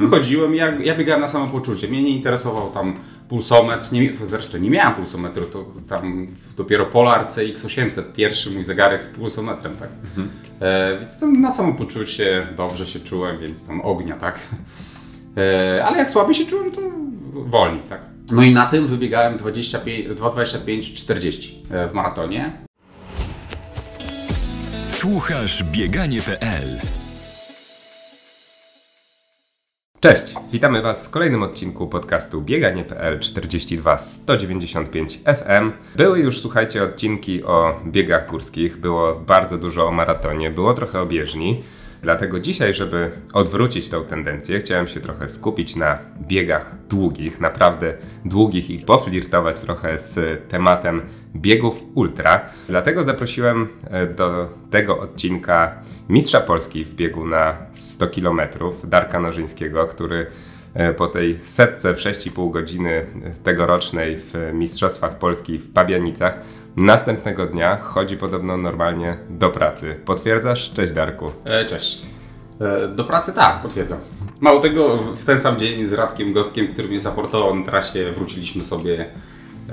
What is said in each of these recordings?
Wychodziłem, ja, ja biegałem na samopoczucie. Mnie nie interesował tam pulsometr, nie, zresztą nie miałem pulsometru, to tam dopiero Polar CX800, pierwszy mój zegarek z pulsometrem, tak. E, więc tam na samopoczucie dobrze się czułem, więc tam ognia, tak. E, ale jak słabiej się czułem, to wolniej, tak. No i na tym wybiegałem 2.25-40 e, w maratonie. Słuchasz bieganie.pl Cześć, witamy Was w kolejnym odcinku podcastu Bieganie.pl 42 195 FM. Były już, słuchajcie, odcinki o biegach górskich, było bardzo dużo o maratonie, było trochę o bieżni. Dlatego dzisiaj, żeby odwrócić tę tendencję, chciałem się trochę skupić na biegach długich, naprawdę długich i poflirtować trochę z tematem biegów ultra. Dlatego zaprosiłem e, do tego odcinka mistrza Polski w biegu na 100 km, Darka Nożyńskiego, który e, po tej setce w 6,5 godziny tegorocznej w Mistrzostwach Polski w Pabianicach następnego dnia chodzi podobno normalnie do pracy. Potwierdzasz? Cześć Darku. E, cześć. E, do pracy tak, potwierdzam. Mało tego, w ten sam dzień z Radkiem Gostkiem, który mnie zaportował na trasie, wróciliśmy sobie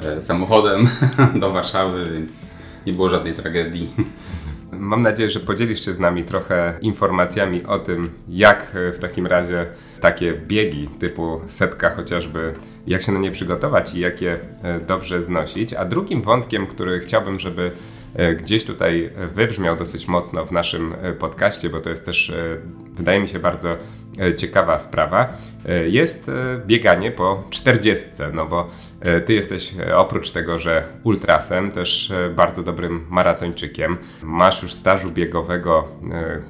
e, samochodem do Warszawy, więc nie było żadnej tragedii. Mam nadzieję, że podzielisz się z nami trochę informacjami o tym, jak w takim razie takie biegi typu setka chociażby, jak się na nie przygotować i jak je e, dobrze znosić. A drugim wątkiem, który chciałbym, żeby e, gdzieś tutaj wybrzmiał dosyć mocno w naszym e, podcaście, bo to jest też, wydaje mi się, bardzo ciekawa sprawa, jest bieganie po 40. No bo ty jesteś oprócz tego, że ultrasem, też bardzo dobrym maratończykiem. Masz już stażu biegowego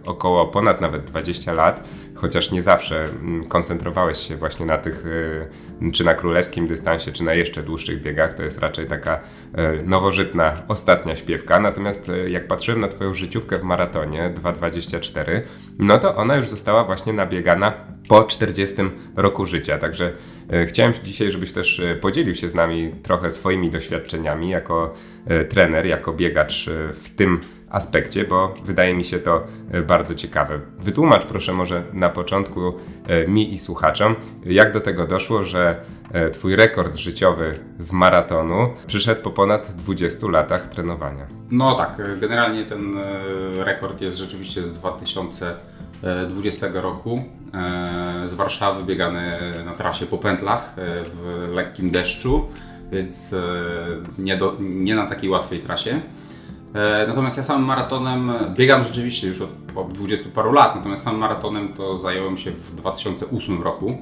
około ponad nawet 20 lat chociaż nie zawsze mm, koncentrowałeś się właśnie na tych, y, czy na królewskim dystansie, czy na jeszcze dłuższych biegach, to jest raczej taka y, nowożytna ostatnia śpiewka. Natomiast y, jak patrzyłem na Twoją życiówkę w maratonie 2.24, no to ona już została właśnie nabiegana po 40 roku życia. Także chciałem dzisiaj, żebyś też podzielił się z nami trochę swoimi doświadczeniami jako trener, jako biegacz w tym aspekcie, bo wydaje mi się to e, bardzo ciekawe. Wytłumacz proszę może na początku e, mi i słuchaczom, jak do tego doszło, że e, Twój rekord życiowy z maratonu przyszedł po ponad 20 latach trenowania. No tak, generalnie ten rekord jest rzeczywiście z 2020 roku. Z Warszawy biegany na trasie po pętlach w lekkim deszczu, więc nie, do, nie na takiej łatwej trasie. E, natomiast ja samym maratonem biegam rzeczywiście już od, od 20 paru lat, natomiast samym maratonem to zająłem się w 2008 roku.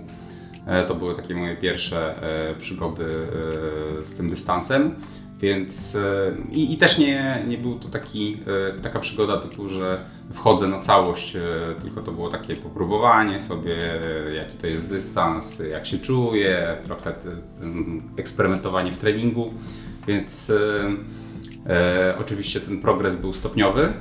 E, to były takie moje pierwsze e, przygody z tym dystansem. Więc i, i, też nie, nie był to taki, taka przygoda typu, że wchodzę na całość, tylko to było takie popróbowanie sobie, jaki to jest dystans, jak się czuję, trochę eksperymentowanie w treningu. Więc oczywiście ten progres był stopniowy.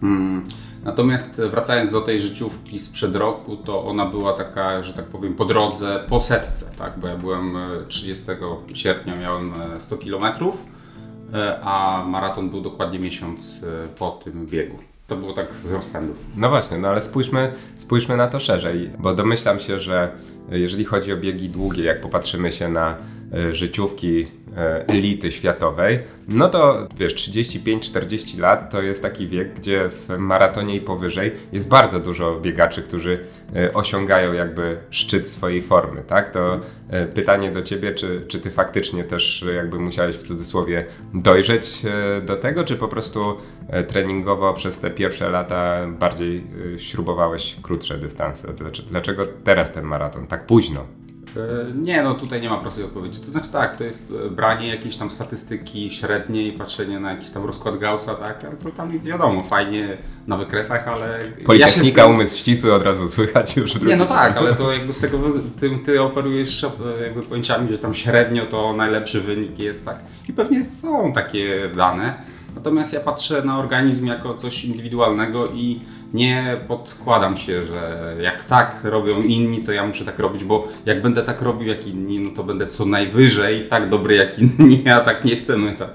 Hmm. Natomiast wracając do tej życiówki sprzed roku, to ona była taka, że tak powiem, po drodze, po setce, tak? bo ja byłem 30 e, sierpnia, miałem 100 e, km, e, a maraton był dokładnie miesiąc po tym biegu. To było tak z rozpędu. No właśnie, no ale spójrzmy, spójrzmy na to szerzej, bo domyślam się, że jeżeli chodzi o biegi długie, jak popatrzymy się na życiówki E, elity światowej, no to wiesz, 35-40 lat to jest taki wiek, gdzie w maratonie i powyżej jest bardzo dużo biegaczy, którzy e, osiągają jakby szczyt swojej formy, tak? To e, pytanie do ciebie, czy, czy ty faktycznie też jakby musiałeś w cudzysłowie dojrzeć do tego, czy po prostu treningowo przez te pierwsze lata bardziej śrubowałeś krótsze dystanse? Dlaczego teraz ten maraton tak późno? E, nie, no tutaj nie ma prostej odpowiedzi. To znaczy tak, to jest e, branie jakiejś tam statystyki średniej, patrzenie na jakiś tam rozkład Gaussa, tak, ale to tam nic wiadomo, fajnie na wykresach, ale... Politechnika, ja tym... umysł ścisły od razu słychać już. Nie, no tak, ale to jakby z tego, ty, ty operujesz e, jakby pojęciami, że tam średnio to najlepszy wynik jest, tak, i pewnie są takie dane, Natomiast ja patrzę na organizm jako coś indywidualnego i nie podkładam się, że jak tak robią inni, to ja muszę tak robić, bo jak będę tak robił jak inni, no to będę co najwyżej tak dobry jak inni, a tak nie chcemy tak.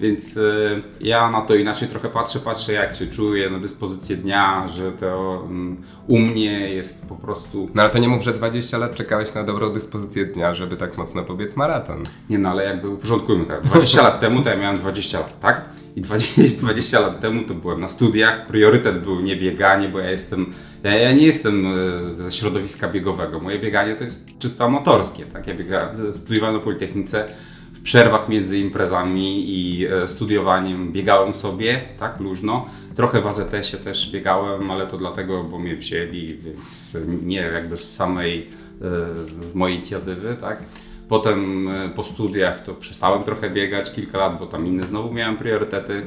Więc y, ja na to inaczej trochę patrzę, patrzę jak się czuję na dyspozycję dnia, że to um, u mnie jest po prostu... No ale to nie mów, że 20 lat czekałeś na dobrą dyspozycję dnia, żeby tak mocno pobiec maraton. Nie no, ale jakby uporządkujmy tak. 20 lat temu to ja miałem 20 lat, tak? I 20, 20 lat temu to byłem na studiach, priorytet był nie bieganie, bo ja jestem, ja, ja nie jestem e, ze środowiska biegowego. Moje bieganie to jest czysto amatorskie, tak? Ja biegałem, studiowałem na Politechnice, w przerwach między imprezami i e, studiowaniem biegałem sobie, tak, luźno. Trochę w AZS-ie też biegałem, ale to dlatego, bo mnie wzięli, więc nie jakby z samej, e, z mojej inicjatywy, tak. Potem e, po studiach to przestałem trochę biegać kilka lat, bo tam inne znowu miałem priorytety.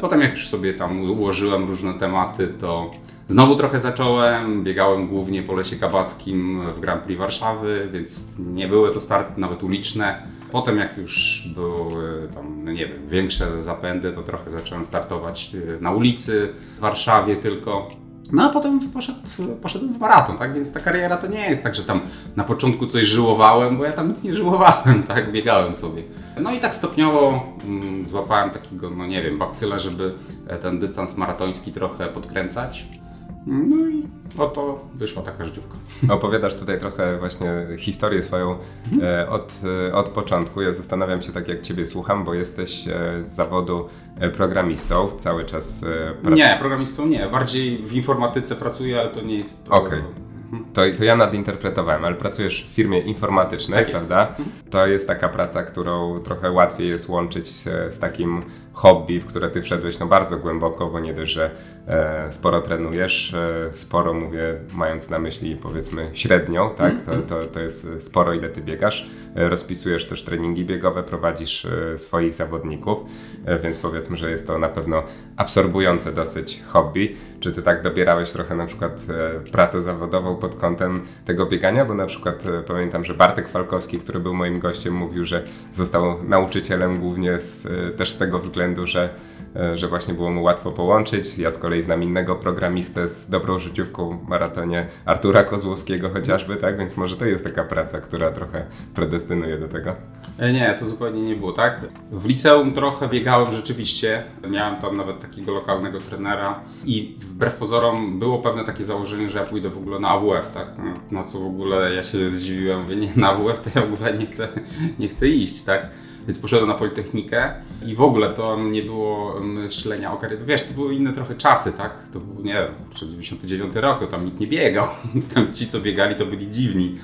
Potem jak już sobie tam ułożyłem różne tematy, to znowu trochę zacząłem. Biegałem głównie po Lesie Kabackim w Grand Prix Warszawy, więc nie były to starty nawet uliczne. Potem jak już były tam, no nie wiem, większe zapędy, to trochę zacząłem startować e, na ulicy w Warszawie tylko. No a potem poszedł, poszedłem w maraton, tak? Więc ta kariera to nie jest tak, że tam na początku coś żyłowałem, bo ja tam nic nie żyłowałem, tak? Biegałem sobie. No i tak stopniowo mm, złapałem takiego, no nie wiem, bakcyla, żeby e, ten dystans maratoński trochę podkręcać. No i oto wyszła taka życiówka. Opowiadasz tutaj trochę właśnie historię swoją mhm. od, e, od początku. Ja zastanawiam się tak jak Ciebie słucham, bo jesteś z zawodu programistą, cały czas prac... Nie, programistą nie, bardziej w informatyce pracuję, ale to nie jest... Okej. Okay. To, to ja nadinterpretowałem, ale pracujesz w firmie informatycznej, tak prawda? Jest. To jest taka praca, którą trochę łatwiej jest łączyć z takim hobby, w które ty wszedłeś no bardzo głęboko, bo nie dość, że e, sporo trenujesz, e, sporo mówię, mając na myśli powiedzmy średnią, tak? To, to, to jest sporo, ile ty biegasz. E, rozpisujesz też treningi biegowe, prowadzisz e, swoich zawodników, e, więc powiedzmy, że jest to na pewno absorbujące dosyć hobby. Czy ty tak dobierałeś trochę na przykład e, pracę zawodową pod kątem tego biegania? Bo na przykład pamiętam, że Bartek Falkowski, który był moim gościem, mówił, że został nauczycielem głównie z, też z tego względu, względu, że, e, że właśnie było mu łatwo połączyć. Ja z kolei znam innego programistę z dobrą życiówką w maratonie Artura Kozłowskiego chociażby, tak? Więc może to jest taka praca, która trochę predestynuje do tego. E, nie, to zupełnie nie było tak. W liceum trochę biegałem rzeczywiście. Miałem tam nawet takiego lokalnego trenera i wbrew pozorom było pewne takie założenie, że ja pójdę w ogóle na AWF, tak? Na co w ogóle ja się zdziwiłem, mówię, nie, na AWF to ja w ogóle nie chcę, nie chcę iść, tak? Więc poszedłem na Politechnikę i w ogóle to nie było myślenia o karierze. Wiesz, to były inne trochę czasy, tak? To był, nie wiem, 99 rok, to tam nikt nie biegał. Tam ci, co biegali, to byli dziwni.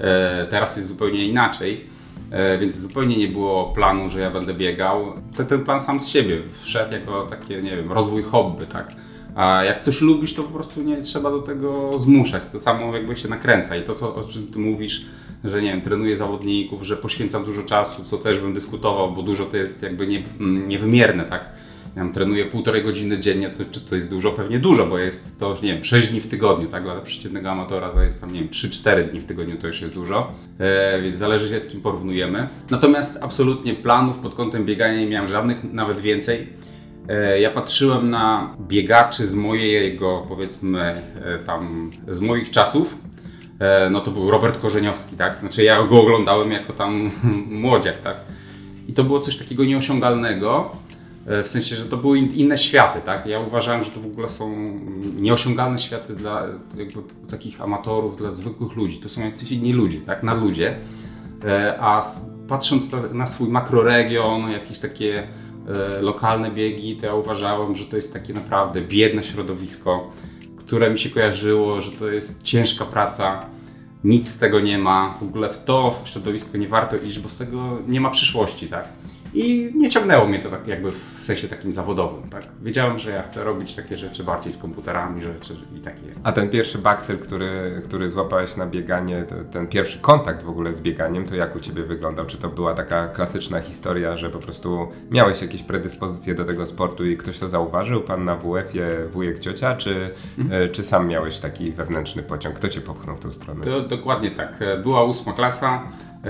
E, teraz jest zupełnie inaczej. E, więc zupełnie nie było planu, że ja będę biegał. Ten, plan sam z siebie wszedł jako takie, nie wiem, rozwój hobby, tak? A jak coś lubisz, to po prostu nie trzeba do tego zmuszać. To samo jakby się nakręca. I to, co, o czym ty mówisz, że nie wiem, trenuję zawodników, że poświęcam dużo czasu, co też bym dyskutował, bo dużo to jest jakby nie, mm, niewymierne, tak? Ja wiem, trenuję półtorej godziny dziennie, to, czy to jest dużo? Pewnie dużo, bo jest to, nie wiem, 6 dni w tygodniu, tak? Dla przeciętnego amatora to jest tam, nie wiem, 3-4 dni w tygodniu to już jest dużo, e, więc zależy się z kim porównujemy. Natomiast absolutnie planów pod kątem biegania nie miałem żadnych, nawet więcej. E, ja patrzyłem na biegaczy z mojego, powiedzmy, e, tam, z moich czasów, no to był Robert Korzeniowski, tak? Znaczy ja go oglądałem jako tam młodziak, tak? I to było coś takiego nieosiągalnego, e, w sensie, że to były inne światy, tak? Ja uważałem, że to w ogóle są nieosiągalne światy dla takich amatorów, dla zwykłych ludzi. To są jacyś inni ludzie, tak? E, a patrząc na swój makroregion, jakieś takie lokalne biegi, to ja uważałem, że to jest takie naprawdę biedne środowisko które mi się kojarzyło, że to jest ciężka praca, nic z tego nie ma, w ogóle w to środowisko nie warto iść, bo z tego nie ma przyszłości, tak? I nie ciągnęło mnie to tak jakby w sensie takim zawodowym, tak? Wiedziałem, że ja chcę robić takie rzeczy bardziej z komputerami, rzeczy i takie. A ten pierwszy bakcyl, który, który złapałeś na bieganie, ten pierwszy kontakt w ogóle z bieganiem, to jak u Ciebie wyglądał? Czy to była taka klasyczna historia, że po prostu miałeś jakieś predyspozycje do tego sportu i ktoś to zauważył? Pan na WF-ie, wujek, ciocia, czy, mhm. E, czy sam miałeś taki wewnętrzny pociąg? Kto Cię popchnął w tą stronę? To, dokładnie tak. Była ósma klasa,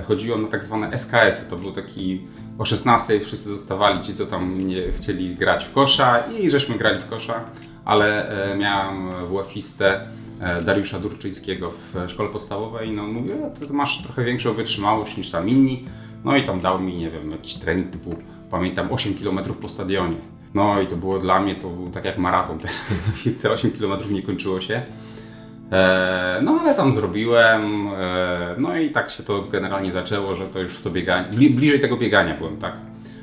chodziło na tak zwane SKS-y. To był taki o 16 wszyscy zostawali ci, co tam nie chcieli grać w kosza i żeśmy grali w kosza, ale e, miałem WF-istę e, Dariusza Durczyńskiego w szkole podstawowej. No mówię, ty masz trochę większą wytrzymałość niż tam inni. No i tam dał mi, nie wiem, jakiś trening typu, pamiętam, 8 km po stadionie. No i to było dla mnie, to był tak jak maraton teraz. Te 8 km nie kończyło się. E, no ale tam zrobiłem, e, no i tak się to generalnie zaczęło, że to już w to bieganie, bliżej tego biegania byłem, tak.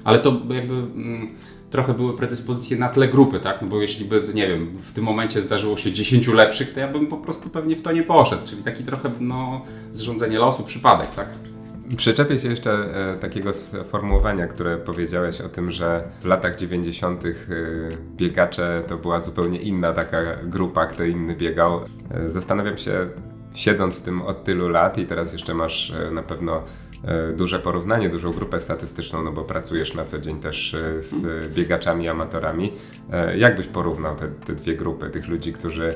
Ale to jakby mm, trochę były predyspozycje na tle grupy, tak? No bo jeśli by, nie wiem, w tym momencie zdarzyło się 10 lepszych, to ja bym po prostu pewnie w to nie poszedł, czyli taki trochę, no, zrządzenie losu, przypadek, tak? Przyczepię się jeszcze e, takiego sformułowania, które powiedziałeś o tym, że w latach 90. E, biegacze to była zupełnie inna taka grupa, kto inny biegał. E, zastanawiam się, siedząc w tym od tylu lat i teraz jeszcze masz na pewno duże porównanie, dużą grupę statystyczną, no bo pracujesz na co dzień też e, z biegaczami, amatorami. E, jak byś porównał te, te dwie grupy, tych ludzi, którzy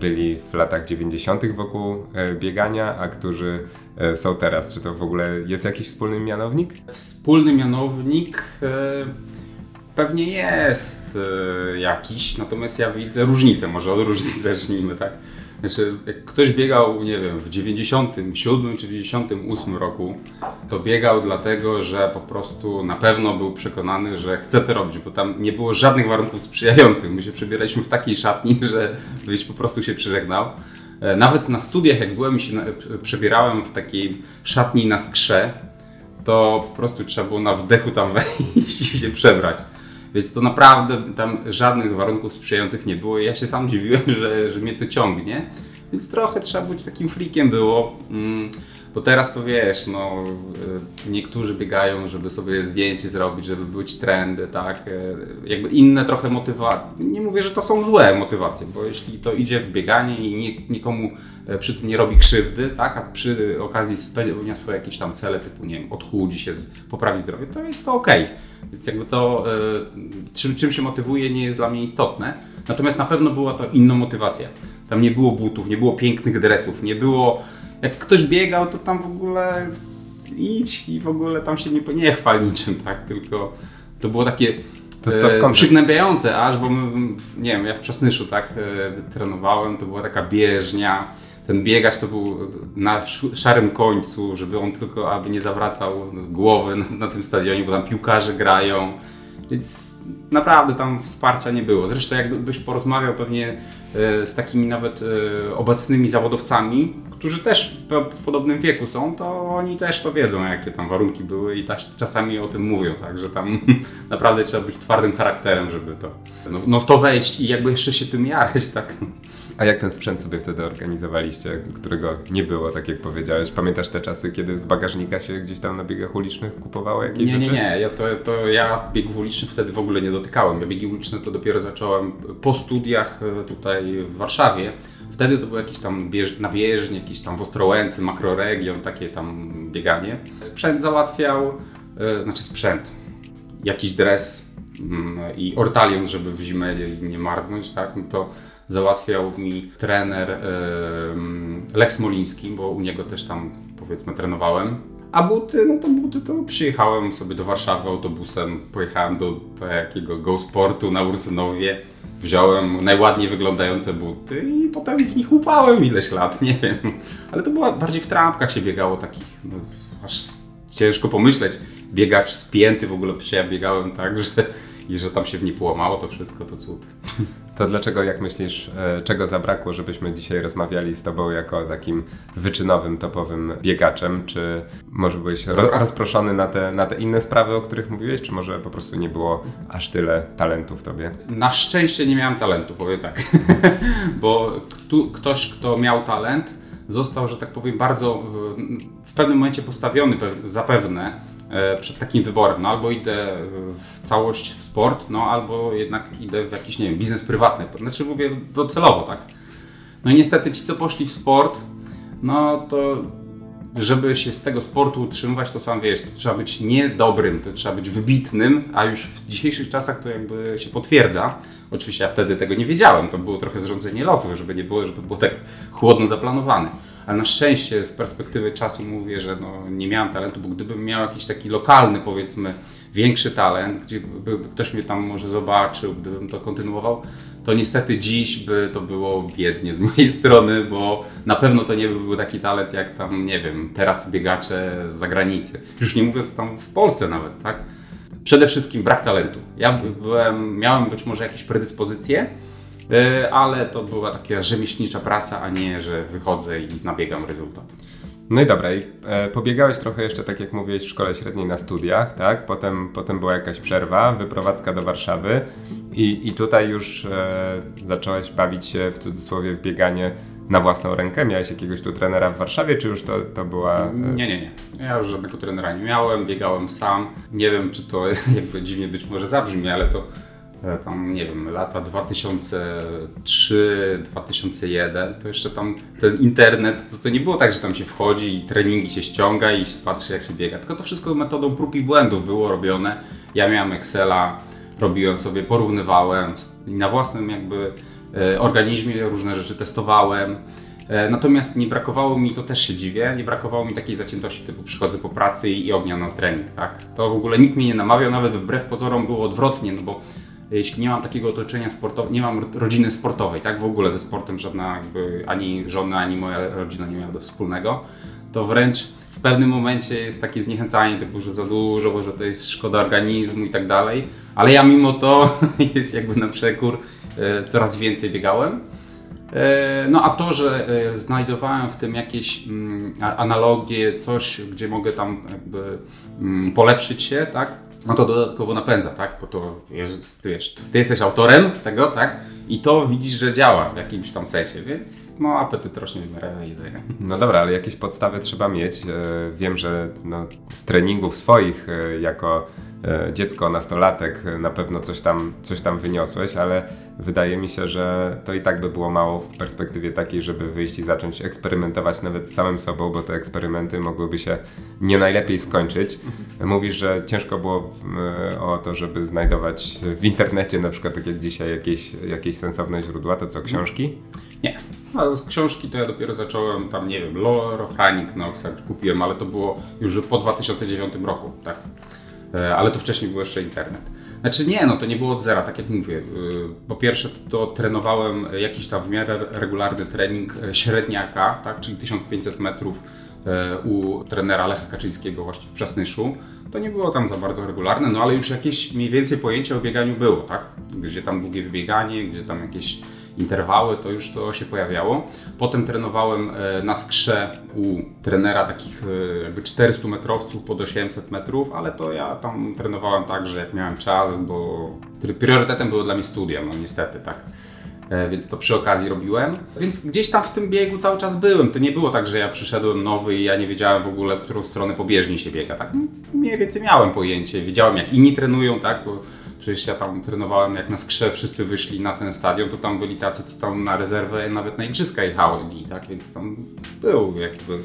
byli w latach 90. wokół biegania, a którzy są teraz? Czy to w ogóle jest jakiś wspólny mianownik? Wspólny mianownik pewnie jest jakiś, natomiast ja widzę różnicę, może od różnicy zacznijmy, tak? Znaczy, jak ktoś biegał, nie wiem, w 97 czy 98 roku, to biegał dlatego, że po prostu na pewno był przekonany, że chce to robić, bo tam nie było żadnych warunków sprzyjających. My się przebieraliśmy w takiej szatni, że byś po prostu się przyżegnał. E, nawet na studiach, jak byłem, się przebierałem w takiej szatni na skrze, to po prostu trzeba było na wdechu tam wejść i się przebrać. Więc to naprawdę tam żadnych warunków sprzyjających nie było. Ja się sam dziwiłem, że, że mnie to ciągnie. Więc trochę trzeba być takim freakiem było. Mm, bo teraz to wiesz, no, y, niektórzy biegają, żeby sobie zdjęcie zrobić, żeby być trendy, tak? Y, jakby inne trochę motywacje. Nie mówię, że to są złe motywacje, bo jeśli to idzie w bieganie i nikomu y, przy tym nie robi krzywdy, tak? A przy okazji spełnia swoje jakieś tam cele, typu, nie wiem, odchudzi się, poprawi zdrowie, to jest to ok. Więc jakby to, czym, czym się motywuje, nie jest dla mnie istotne. Natomiast na pewno była to inna motywacja. Tam nie było butów, nie było pięknych dresów, nie było jak ktoś biegał, to tam w ogóle idź i w ogóle tam się nie, nie chwal niczym, tak? Tylko to było takie to, to e, przygnębiające aż, bo my, nie wiem, ja w Przasnyszu tak e, trenowałem, to była taka bieżnia, ten biegacz to był na szarym końcu, żeby on tylko, aby nie zawracał głowy na, na tym stadionie, bo tam piłkarze grają, więc naprawdę tam wsparcia nie było. Zresztą jakbyś porozmawiał pewnie e, z takimi nawet e, obecnymi zawodowcami, którzy też w podobnym wieku są, to oni też to wiedzą, jakie tam warunki były i czasami o tym mówią, tak, że tam naprawdę trzeba być twardym charakterem, żeby to, no, no w to wejść i jakby jeszcze się tym jarać, tak. A jak ten sprzęt sobie wtedy organizowaliście, którego nie było, tak jak powiedziałeś? Pamiętasz te czasy, kiedy z bagażnika się gdzieś tam na biegach ulicznych kupowało jakieś nie, rzeczy? Nie, nie, ja to, to ja biegów ulicznych wtedy w ogóle nie dotykałem. Ja biegi uliczne to dopiero zacząłem po studiach e, tutaj w Warszawie. Wtedy to był jakiś tam bież, na bieżni, jakiś tam w Ostrołęce, makroregion, takie tam bieganie. Sprzęt załatwiał, yy, znaczy sprzęt, jakiś dres yy, i ortalion, żeby w zimę nie, nie marznąć, tak? No to załatwiał mi trener Lech Smoliński, bo u niego też tam powiedzmy trenowałem. A buty, no to buty to przyjechałem sobie do Warszawy autobusem, pojechałem do takiego Go Sportu na Ursynowie, wziąłem najładniej wyglądające buty i potem w nich upałem ileś lat, nie wiem. Ale to było bardziej w trampkach się biegało takich, no, aż ciężko pomyśleć. Biegacz spięty w ogóle, przecież ja biegałem tak, że i że tam się w niej połamało to wszystko, to cud. To dlaczego, jak myślisz, e, czego zabrakło, żebyśmy dzisiaj rozmawiali z Tobą jako takim wyczynowym, topowym biegaczem? Czy może byłeś ro rozproszony na te, na te inne sprawy, o których mówiłeś, czy może po prostu nie było aż tyle talentu w Tobie? Na szczęście nie miałem talentu, powiem tak. Bo ktoś, kto miał talent, został, że tak powiem, bardzo w, w pewnym momencie postawiony zapewne przed takim wyborem. No albo idę w całość w sport, no albo jednak idę w jakiś, nie wiem, biznes prywatny. Znaczy mówię docelowo, tak. No i niestety ci, co poszli w sport, no to żeby się z tego sportu utrzymywać, to sam wiesz, to trzeba być niedobrym, to trzeba być wybitnym, a już w dzisiejszych czasach to jakby się potwierdza. Oczywiście ja wtedy tego nie wiedziałem, to było trochę zrządzenie losu, żeby nie było, że to było tak chłodno zaplanowane. Ale na szczęście z perspektywy czasu mówię, że no, nie miałem talentu, bo gdybym miał jakiś taki lokalny, powiedzmy, większy talent, gdzie by ktoś mnie tam może zobaczył, gdybym to kontynuował, to niestety dziś by to było biednie z mojej strony, bo na pewno to nie był taki talent jak tam, nie wiem, teraz biegacze z zagranicy. Już nie mówiąc tam w Polsce nawet, tak? Przede wszystkim brak talentu. Ja byłem, miałem być może jakieś predyspozycje, ale to była taka rzemieślnicza praca, a nie, że wychodzę i nabiegam rezultat. No i dobra, i e, pobiegałeś trochę jeszcze, tak jak mówiłeś, w szkole średniej na studiach, tak? Potem, potem była jakaś przerwa, wyprowadzka do Warszawy i, i tutaj już e, zacząłeś bawić się w cudzysłowie w bieganie na własną rękę? Miałeś jakiegoś tu trenera w Warszawie, czy już to, to była... E... Nie, nie, nie. Ja już żadnego trenera nie miałem, biegałem sam. Nie wiem, czy to jakby dziwnie być może zabrzmi, ale to E, tam nie wiem, lata 2003, 2001, to jeszcze tam ten internet, to, to nie było tak, że tam się wchodzi i treningi się ściąga i patrzy jak się biega, tylko to wszystko metodą prób i błędów było robione. Ja miałem Excela, robiłem sobie, porównywałem na własnym jakby e, organizmie różne rzeczy testowałem. E, natomiast nie brakowało mi, to też się dziwię, nie brakowało mi takiej zaciętości typu przychodzę po pracy i ognia na trening, tak? To w ogóle nikt mnie nie namawiał, nawet wbrew pozorom było odwrotnie, no bo jeśli nie mam takiego otoczenia sportowego, nie mam rodziny sportowej, tak w ogóle ze sportem żadna jakby ani żona, ani moja rodzina nie miała do wspólnego, to wręcz w pewnym momencie jest takie zniechęcanie typu, że za dużo, bo że to jest szkoda organizmu i tak dalej, ale ja mimo to jest jakby na przekór e, coraz więcej biegałem. E, no a to, że e, znajdowałem w tym jakieś mm, analogie, coś, gdzie mogę tam jakby mm, polepszyć się, tak, no to dodatkowo napędza, tak? Bo to wiesz, ty jesteś autorem tego, tak? I to widzisz, że działa w jakimś tam sensie, więc no apetyt rośnie w miarę jedzenia. No dobra, ale jakieś podstawy trzeba mieć. E, wiem, że no, z treningów swoich e, jako e, dziecko, nastolatek na pewno coś tam, coś tam wyniosłeś, ale wydaje mi się, że to i tak by było mało w perspektywie takiej, żeby wyjść i zacząć eksperymentować nawet z samym sobą, bo te eksperymenty mogłyby się nie najlepiej skończyć. Mówisz, że ciężko było o to, żeby znajdować w internecie na przykład tak jak dzisiaj jakieś, jakieś sensowne źródła, to co, książki? Nie. No, z książki to ja dopiero zacząłem tam, nie wiem, Lore of Running Oxford kupiłem, ale to było już po 2009 roku, tak. E, ale to wcześniej był jeszcze internet. Znaczy nie, no to nie było od zera, tak jak mówię. Y, po pierwsze to trenowałem jakiś tam w miarę regularny trening e, średniaka, tak, czyli 1500 metrów e, u trenera Lecha Kaczyńskiego właśnie w Przasnyszu. To nie było tam za bardzo regularne, no ale już jakieś mniej więcej pojęcie o bieganiu było, tak? Gdzie tam długie wybieganie, gdzie tam jakieś interwały, to już to się pojawiało. Potem trenowałem e, na skrze u trenera takich e, jakby 400 metrowców pod 800 metrów, ale to ja tam trenowałem tak, że jak miałem czas, bo priorytetem było dla mnie studia, no niestety, tak więc to przy okazji robiłem. Więc gdzieś tam w tym biegu cały czas byłem. To nie było tak, że ja przyszedłem nowy i ja nie wiedziałem w ogóle, w którą stronę pobieżnie się biega. Tak? Mniej więcej miałem pojęcie, wiedziałem jak inni trenują, tak? Bo Przecież ja tam trenowałem, jak na skrze wszyscy wyszli na ten stadion, to tam byli tacy, co tam na rezerwę nawet na igrzyska jechali, tak? Więc tam był jakby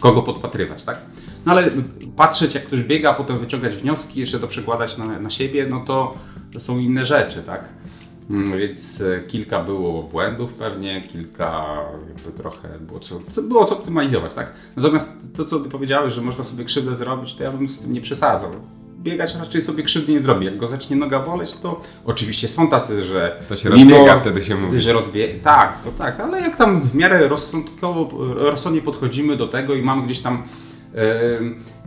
kogo podpatrywać, tak? No ale patrzeć, jak ktoś biega, potem wyciągać wnioski, jeszcze to przekładać na, na siebie, no to, to są inne rzeczy, tak? Mm, więc e, kilka było błędów pewnie, kilka jakby trochę było co, co, było co optymalizować, tak? Natomiast to, co ty powiedziałeś, że można sobie krzywdę zrobić, to ja bym z tym nie przesadzał biegać raczej sobie krzywdy nie zrobi. Jak go zacznie noga boleć, to oczywiście są tacy, że. To się mimo, rozbiega, wtedy się mówi. Że rozbie... Tak, to tak, ale jak tam w miarę rozsądkowo, rozsądnie podchodzimy do tego i mamy gdzieś tam yy,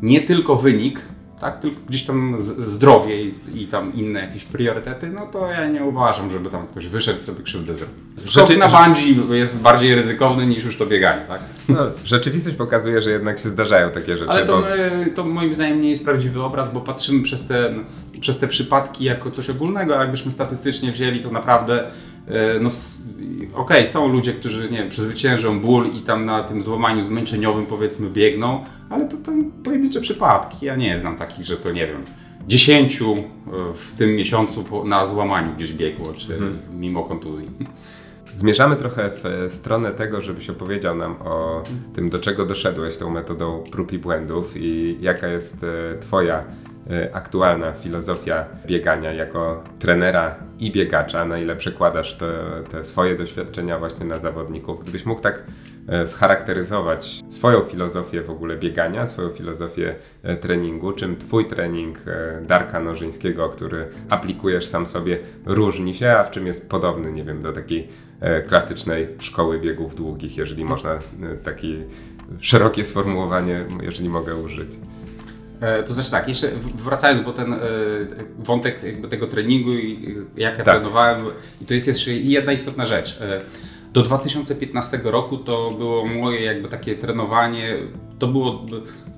nie tylko wynik, tak, tylko gdzieś tam zdrowie i, i, tam inne jakieś priorytety, no to ja nie uważam, żeby tam ktoś wyszedł sobie krzywdę zrobił. Skok na bungee jest bardziej ryzykowny niż już to bieganie, tak? No, rzeczywistość pokazuje, że jednak się zdarzają takie rzeczy. Ale to, bo... my, to moim zdaniem nie jest prawdziwy obraz, bo patrzymy przez te, przez te przypadki jako coś ogólnego, a jakbyśmy statystycznie wzięli, to naprawdę no, okej, okay, są ludzie, którzy nie wiem, przezwyciężą ból i tam na tym złamaniu zmęczeniowym powiedzmy biegną, ale to tam pojedyncze przypadki. Ja nie znam takich, że to nie wiem, dziesięciu e, w tym miesiącu na złamaniu gdzieś biegło, czy hmm. mimo kontuzji. Zmierzamy trochę w stronę tego, żebyś opowiedział nam o tym, do czego doszedłeś tą metodą prób i błędów i jaka jest e, Twoja e, aktualna filozofia biegania jako trenera i biegacza, na ile przekładasz te, te swoje doświadczenia właśnie na zawodników. Gdybyś mógł tak e, scharakteryzować swoją filozofię w ogóle biegania, swoją filozofię e, treningu, czym Twój trening e, Darka Nożyńskiego, który aplikujesz sam sobie, różni się, a w czym jest podobny, nie wiem, do takiej klasycznej szkoły biegów długich, jeżeli można takie szerokie sformułowanie, jeżeli mogę użyć. To znaczy tak, jeszcze wracając, bo ten wątek jakby tego treningu i jak ja tak. trenowałem, i to jest jeszcze jedna istotna rzecz. Do 2015 roku to było moje jakby takie trenowanie, to było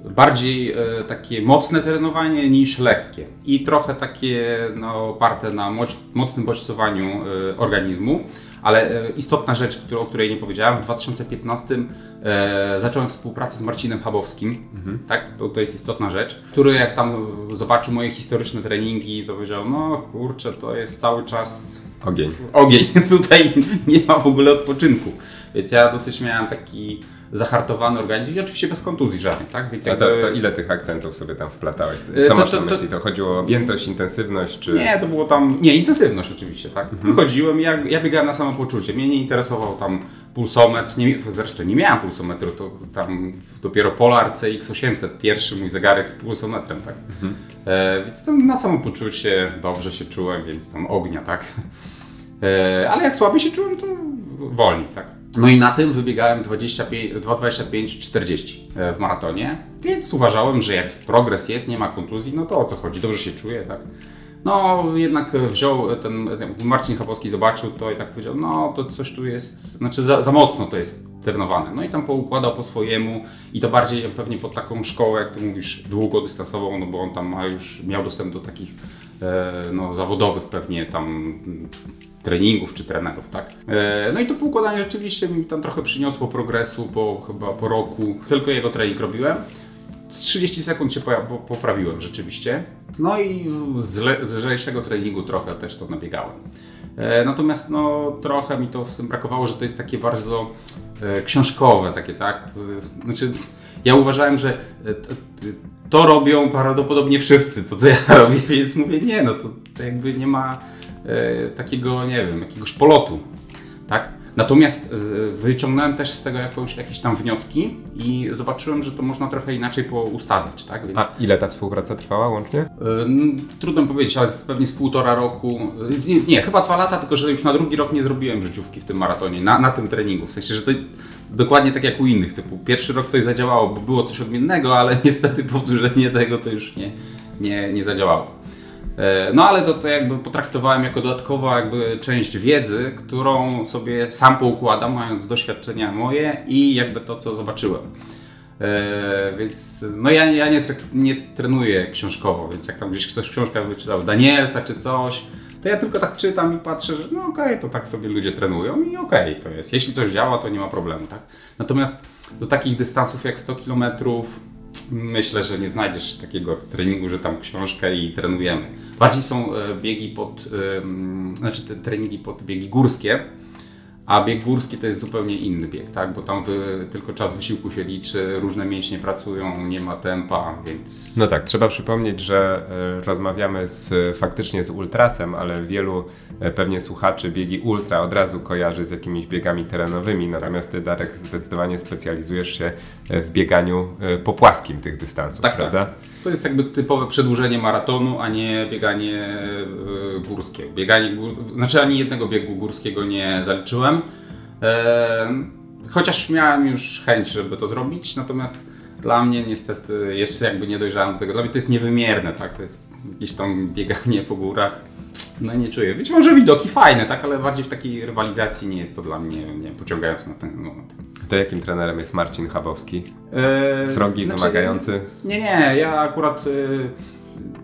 bardziej e, takie mocne trenowanie niż lekkie i trochę takie no, oparte na moc, mocnym bodźcowaniu e, organizmu. Ale e, istotna rzecz, o której nie powiedziałem, w 2015 e, zacząłem współpracę z Marcinem Chabowskim, mhm. tak? To, to jest istotna rzecz, który jak tam zobaczył moje historyczne treningi, to powiedział, no kurczę, to jest cały czas Ogień. Ogień. Tutaj nie ma w ogóle odpoczynku. Więc ja dosyć miałem taki zahartowany organizm i oczywiście bez kontuzji żadnej, tak? Więc jakby... to, to, ile tych akcentów sobie tam wplatałeś? Co to, masz na myśli? To chodziło o objętość, intensywność, czy... Nie, to było tam... Nie, intensywność oczywiście, tak? Mhm. Wychodziłem, ja, ja biegałem na samopoczucie. Mnie nie interesował tam pulsometr, nie, zresztą nie miałem pulsometru, to tam dopiero Polar CX800, pierwszy mój zegarek z pulsometrem, tak? Mhm. E, więc tam na samopoczucie dobrze się czułem, więc tam ognia, tak? E, ale jak słabiej się czułem, to wolniej, tak? No i na tym wybiegałem 2,25-40 e, w maratonie, więc uważałem, że jak progres jest, nie ma kontuzji, no to o co chodzi, dobrze się czuję, tak? No jednak wziął ten, ten Marcin Chabowski zobaczył to i tak powiedział, no to coś tu jest, znaczy za, za mocno to jest trenowane. No i tam poukładał po swojemu i to bardziej pewnie pod taką szkołę, jak ty mówisz, długodystansową, no bo on tam ma już, miał dostęp do takich e, no, zawodowych pewnie tam treningów czy trenerów, tak? E, no i to poukładanie rzeczywiście mi tam trochę przyniosło progresu po chyba po roku. Tylko jego trening robiłem. Z 30 sekund się poprawiłem rzeczywiście. No i z, lżejszego treningu trochę też to nabiegałem. E, natomiast no, trochę mi to w tym brakowało, że to jest takie bardzo e, książkowe, takie tak. Znaczy, ja uważałem, że to robią prawdopodobnie wszyscy, to co ja robię, więc mówię, nie, no to, jakby nie ma takiego, nie wiem, jakiegoś polotu, tak? Natomiast e, wyciągnąłem też z tego jakąś, jakieś tam wnioski i zobaczyłem, że to można trochę inaczej poustawiać. Tak? Więc, A ile ta współpraca trwała łącznie? Yy, trudno powiedzieć, ale pewnie z półtora roku. Nie, nie, chyba dwa lata, tylko że już na drugi rok nie zrobiłem życiówki w tym maratonie, na, na tym treningu. W sensie, że to dokładnie tak jak u innych typu. Pierwszy rok coś zadziałało, bo było coś odmiennego, ale niestety powtórzenie tego to już nie, nie, nie zadziałało. E, no ale to, to jakby potraktowałem jako dodatkowa jakby część wiedzy, którą sobie sam poukładam, mając doświadczenia moje i jakby to, co zobaczyłem. E, więc no ja, ja nie, nie trenuję książkowo, więc jak tam gdzieś ktoś książkę wyczytał Danielsa czy coś, to ja tylko tak czytam i patrzę, że no okej, okay, to tak sobie ludzie trenują i okej, okay, to jest. Jeśli coś działa, to nie ma problemu, tak? Natomiast do takich dystansów jak 100 kilometrów, myślę, że nie znajdziesz takiego treningu, że tam książkę i trenujemy. Bardziej są e, biegi pod, znaczy te treningi pod biegi górskie, a bieg górski to jest zupełnie inny bieg, tak? bo tam wy, tylko czas wysiłku się liczy, różne mięśnie pracują, nie ma tempa, więc... No tak, trzeba przypomnieć, że y, rozmawiamy z, faktycznie z ultrasem, ale wielu y, pewnie słuchaczy biegi ultra od razu kojarzy z jakimiś biegami terenowymi, natomiast Ty, Darek, zdecydowanie specjalizujesz się w bieganiu po płaskim tych dystansów, tak, prawda? Tak. To jest jakby typowe przedłużenie maratonu, a nie bieganie e, górskie. Bieganie gór... Znaczy ani jednego biegu górskiego nie zaliczyłem. E, chociaż miałem już chęć, żeby to zrobić, natomiast dla mnie niestety jeszcze jakby nie dojrzałem do tego zrobić. To jest niewymierne, tak? To jest jakieś tam bieganie po górach no nie czuję. Być może widoki fajne, tak, ale bardziej w takiej rywalizacji nie jest to dla mnie nie, pociągające na ten moment. To jakim trenerem jest Marcin Chabowski? Srogi, znaczy, wymagający? Nie, nie, ja akurat... Yy,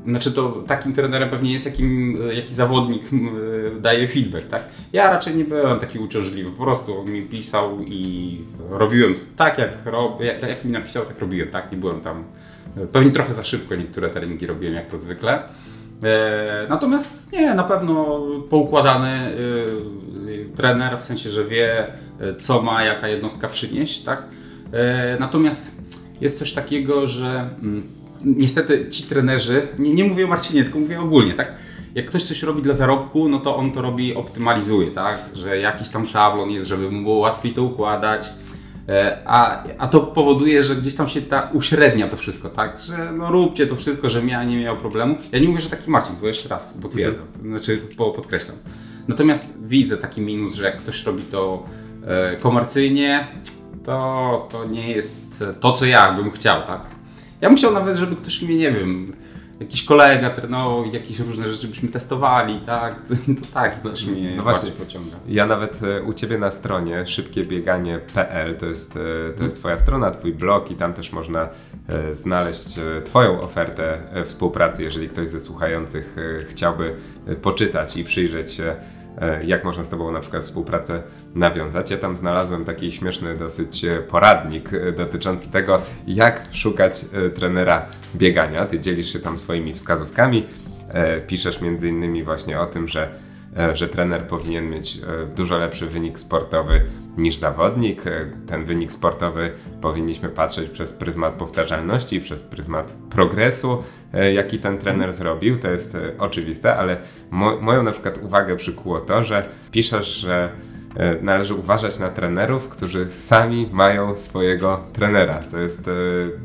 znaczy to takim trenerem pewnie jest, jakim, jaki zawodnik yy, daje feedback, tak? Ja raczej nie byłem taki uciążliwy, po prostu mi pisał i robiłem tak jak, rob, jak, jak mi napisał, tak robiłem, tak? Nie byłem tam... Pewnie trochę za szybko niektóre treningi robiłem, jak to zwykle. E, natomiast nie, na pewno poukładany e, trener, w sensie, że wie, e, co ma jaka jednostka przynieść, tak? Natomiast jest coś takiego, że mm, niestety ci trenerzy, nie, nie mówię o Marcinie, tylko mówię ogólnie, tak? Jak ktoś coś robi dla zarobku, no to on to robi, optymalizuje, tak? Że jakiś tam szablon jest, żeby mu było łatwiej to układać. E, a, a to powoduje, że gdzieś tam się ta uśrednia to wszystko, tak? Że no róbcie to wszystko, że ja nie miał problemu. Ja nie mówię, że taki Marcin, bo jeszcze raz potwierdzam, znaczy po, podkreślam. Natomiast widzę taki minus, że jak ktoś robi to e, komercyjnie, to, to nie jest to, co ja bym chciał, tak? Ja bym chciał nawet, żeby ktoś mnie, nie wiem, jakiś kolega trenował i jakieś różne rzeczy byśmy testowali, tak? To, tak, coś mnie No właśnie. pociąga. Ja nawet e, u Ciebie na stronie szybkiebieganie.pl to jest, e, to jest Twoja strona, Twój blog i tam też można e, znaleźć Twoją ofertę współpracy, jeżeli ktoś ze słuchających chciałby poczytać i przyjrzeć się jak można z Tobą na przykład współpracę nawiązać. Ja tam znalazłem taki śmieszny dosyć e, poradnik e, dotyczący tego, jak szukać e, trenera biegania. Ty dzielisz się tam swoimi wskazówkami, e, piszesz między innymi właśnie o tym, że e, że trener powinien mieć e, dużo lepszy wynik sportowy niż zawodnik. E, Ten wynik sportowy powinniśmy patrzeć przez pryzmat powtarzalności, przez pryzmat progresu, e, jaki ten trener zrobił. To jest e, oczywiste, ale mo moją na przykład uwagę przykuło to, że piszesz, że e, należy uważać na trenerów, którzy sami mają swojego trenera, co jest e,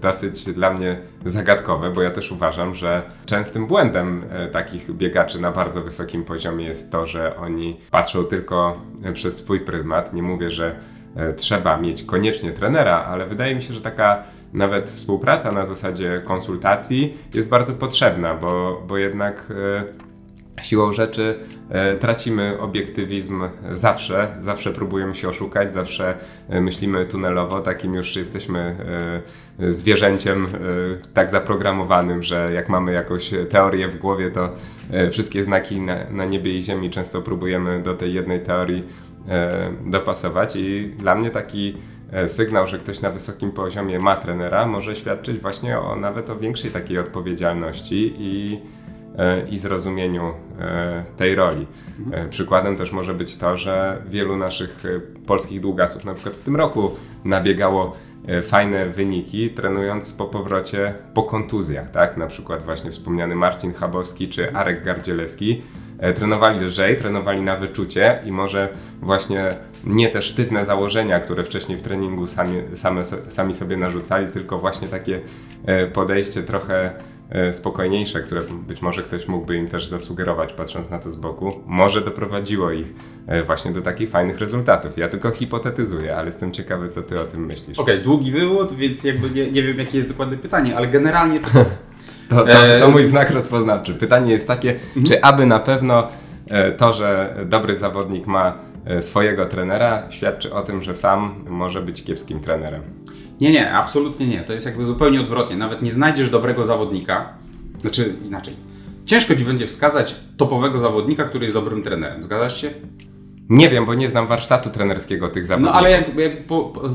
dosyć dla mnie zagadkowe, bo ja też uważam, że częstym błędem e, takich biegaczy na bardzo wysokim poziomie jest to, że oni patrzą tylko e, przez swój pryzmat. Nie mówię, że e, trzeba mieć koniecznie trenera, ale wydaje mi się, że taka nawet współpraca na zasadzie konsultacji jest bardzo potrzebna, bo, bo jednak e, siłą rzeczy e, tracimy obiektywizm zawsze, zawsze próbujemy się oszukać, zawsze e, myślimy tunelowo, takim już jesteśmy e, zwierzęciem tak zaprogramowanym, że jak mamy jakąś teorię w głowie, to wszystkie znaki na, na niebie i ziemi często próbujemy do tej jednej teorii dopasować. I dla mnie taki sygnał, że ktoś na wysokim poziomie ma trenera, może świadczyć właśnie o nawet o większej takiej odpowiedzialności i i zrozumieniu e, tej roli. E, Przykładem też może być to, że wielu naszych e, polskich długasów na przykład w tym roku nabiegało e, fajne wyniki, trenując po powrocie po kontuzjach, tak? Na przykład właśnie wspomniany Marcin Chabowski czy Arek Gardzielewski e, trenowali lżej, trenowali na wyczucie i może właśnie nie te sztywne założenia, które wcześniej w treningu sami, same, sami sobie narzucali, tylko właśnie takie e, podejście trochę e, spokojniejsze, które być może ktoś mógłby im też zasugerować, patrząc na to z boku, może doprowadziło ich e, właśnie do takich fajnych rezultatów. Ja tylko hipotetyzuję, ale jestem ciekawy, co ty o tym myślisz. Okej, długi wywód, więc jakby nie, nie wiem, jakie jest dokładne pytanie, ale generalnie to To, to, E, to mój znak rozpoznawczy. Pytanie jest takie, czy aby na pewno e, to, że dobry zawodnik ma e, swojego trenera, świadczy o tym, że sam może być kiepskim trenerem. Nie, nie, absolutnie nie. To jest jakby zupełnie odwrotnie. Nawet nie znajdziesz dobrego zawodnika, znaczy inaczej. Ciężko ci będzie wskazać topowego zawodnika, który jest dobrym trenerem. Zgadzasz się? Nie wiem, bo nie znam warsztatu trenerskiego tych No zawodników. ale jak, jak po, po,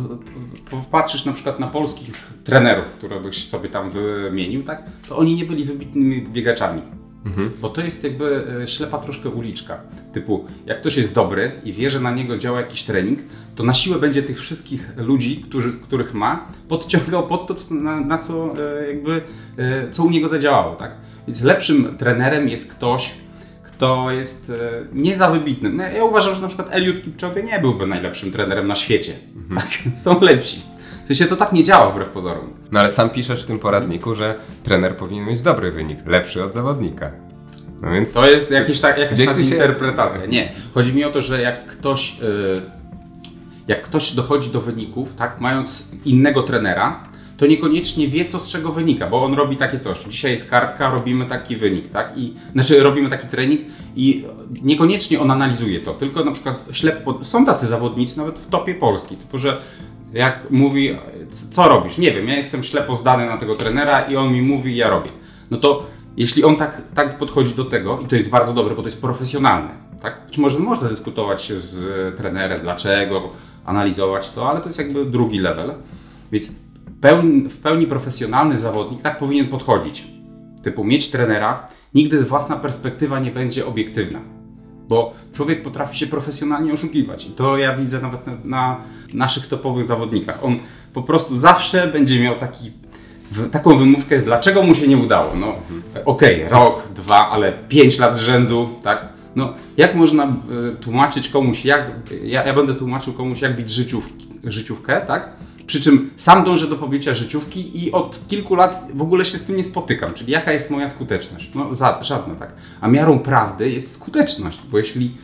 na przykład na polskich trenerów, które byś sobie tam wymienił, tak, to oni nie byli wybitnymi biegaczami. Bo to jest jakby e, ślepa troszkę uliczka. Typu, jak ktoś jest dobry i wie, że na niego działa jakiś trening, to na siłę będzie tych wszystkich ludzi, którzy, których ma, podciągał pod to, co, na, na co e, jakby, e, co u niego zadziałało, tak? Więc lepszym trenerem jest ktoś, kto jest nie za wybitnym. No, Ja uważam, że na przykład Eliud Kipchoge nie byłby najlepszym trenerem na świecie. Tak, są lepsi. W sensie to tak nie działa wbrew pozorom. No ale sam piszesz w tym poradniku, że trener powinien mieć dobry wynik, lepszy od zawodnika. No więc To jest jakieś tak, jakaś tu się- interpretacja. Nie. Chodzi mi o to, że jak ktoś, y, jak ktoś dochodzi do wyników, tak, mając innego trenera, to niekoniecznie wie, co z czego wynika, bo on robi takie coś. Dzisiaj jest kartka, robimy taki wynik, tak? I, znaczy robimy taki trening i niekoniecznie on analizuje to, tylko na przykład ślepo. Pod... Są tacy zawodnicy nawet w topie Polski, typu, że jak mówi, co robisz? Nie wiem, ja jestem ślepo zdany na tego trenera i on mi mówi, ja robię. No to jeśli on tak, tak podchodzi do tego, i to jest bardzo dobre, bo to jest profesjonalne, tak? Czy może można dyskutować z trenerem, dlaczego, analizować to, ale to jest jakby drugi level. Więc w pełni profesjonalny zawodnik tak powinien podchodzić. Typu mieć trenera, nigdy własna perspektywa nie będzie obiektywna. Bo człowiek potrafi się profesjonalnie oszukiwać. I to ja widzę nawet na, na naszych topowych zawodnikach. On po prostu zawsze będzie miał taki, w, taką wymówkę, dlaczego mu się nie udało. No, okej, rok, dwa, ale pięć lat z rzędu, tak? No, jak można y, tłumaczyć komuś, jak, ja, ja będę tłumaczył komuś, jak bić życiówki, życiówkę, tak? Przy czym sam dążę do pobicia życiówki i od kilku lat w ogóle się z tym nie spotykam. Czyli jaka jest moja skuteczność? No za, żadna, tak. A miarą prawdy jest skuteczność, bo jeśli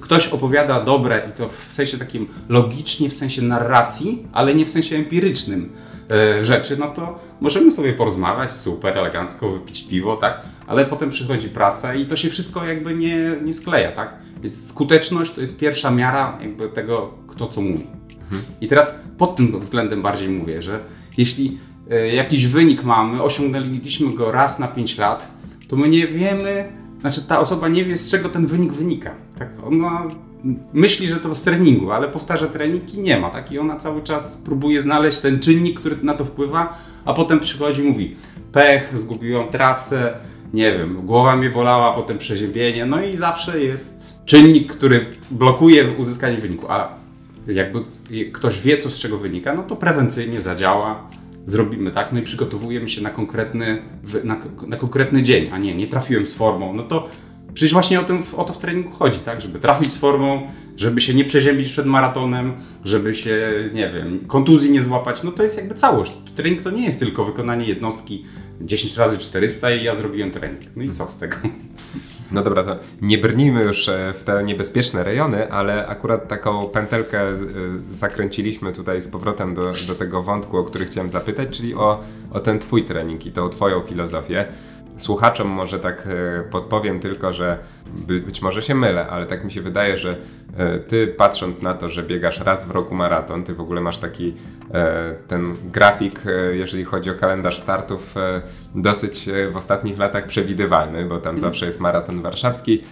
ktoś opowiada dobre i to w sensie takim logicznie, w sensie narracji, ale nie w sensie empirycznym e, rzeczy, no to możemy sobie porozmawiać, super, elegancko, wypić piwo, tak? Ale potem przychodzi praca i to się wszystko jakby nie, nie skleja, tak? Więc skuteczność to jest pierwsza miara jakby tego, kto co mówi. I teraz pod tym względem bardziej mówię, że jeśli e, jakiś wynik mamy, osiągnęliśmy go raz na 5 lat, to my nie wiemy, znaczy ta osoba nie wie z czego ten wynik wynika. Tak? Ona myśli, że to z treningu, ale powtarza trening i nie ma. Tak? I ona cały czas próbuje znaleźć ten czynnik, który na to wpływa, a potem przychodzi i mówi pech, zgubiłam trasę, nie wiem, głowa mnie bolała, potem przeziębienie, no i zawsze jest czynnik, który blokuje uzyskanie wyniku. A jakby ktoś wie, co z czego wynika, no to prewencyjnie zadziała, zrobimy tak, no i przygotowujemy się na konkretny, na, na konkretny dzień, a nie, nie trafiłem z formą, no to Przecież właśnie o, tym, o to w treningu chodzi, tak? Żeby trafić z formą, żeby się nie przeziębić przed maratonem, żeby się, nie wiem, kontuzji nie złapać. No to jest jakby całość. Trening to nie jest tylko wykonanie jednostki 10 razy 400 i ja zrobiłem trening. No i co z tego? No dobra, to nie brnijmy już e, w te niebezpieczne rejony, ale akurat taką pętelkę e, zakręciliśmy tutaj z powrotem do, do tego wątku, o który chciałem zapytać, czyli o, o ten twój trening i tą twoją filozofię. Słuchaczom może tak e, podpowiem tylko, że być może się mylę, ale tak mi się wydaje, że e, ty patrząc na to, że biegasz raz w roku maraton, ty w ogóle masz taki e, ten grafik, jeżeli chodzi o kalendarz startów, dosyć w ostatnich latach przewidywalny, bo tam zawsze jest maraton warszawski,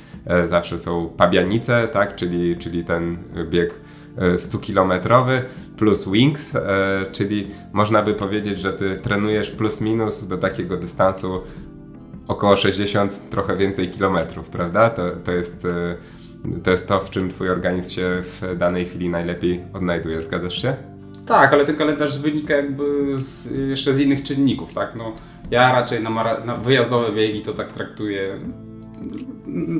zawsze są pabianice, tak, czyli, czyli ten bieg 100-kilometrowy plus wings, czyli można by powiedzieć, że ty trenujesz plus minus do takiego dystansu około 60, trochę więcej kilometrów, prawda? To, to, jest, e, to jest to, w czym Twój organizm się w danej chwili najlepiej odnajduje. Zgadzasz się? Tak, ale ten kalendarz wynika jakby z, jeszcze z innych czynników, tak? No, ja raczej na, mara- na wyjazdowe biegi to tak traktuję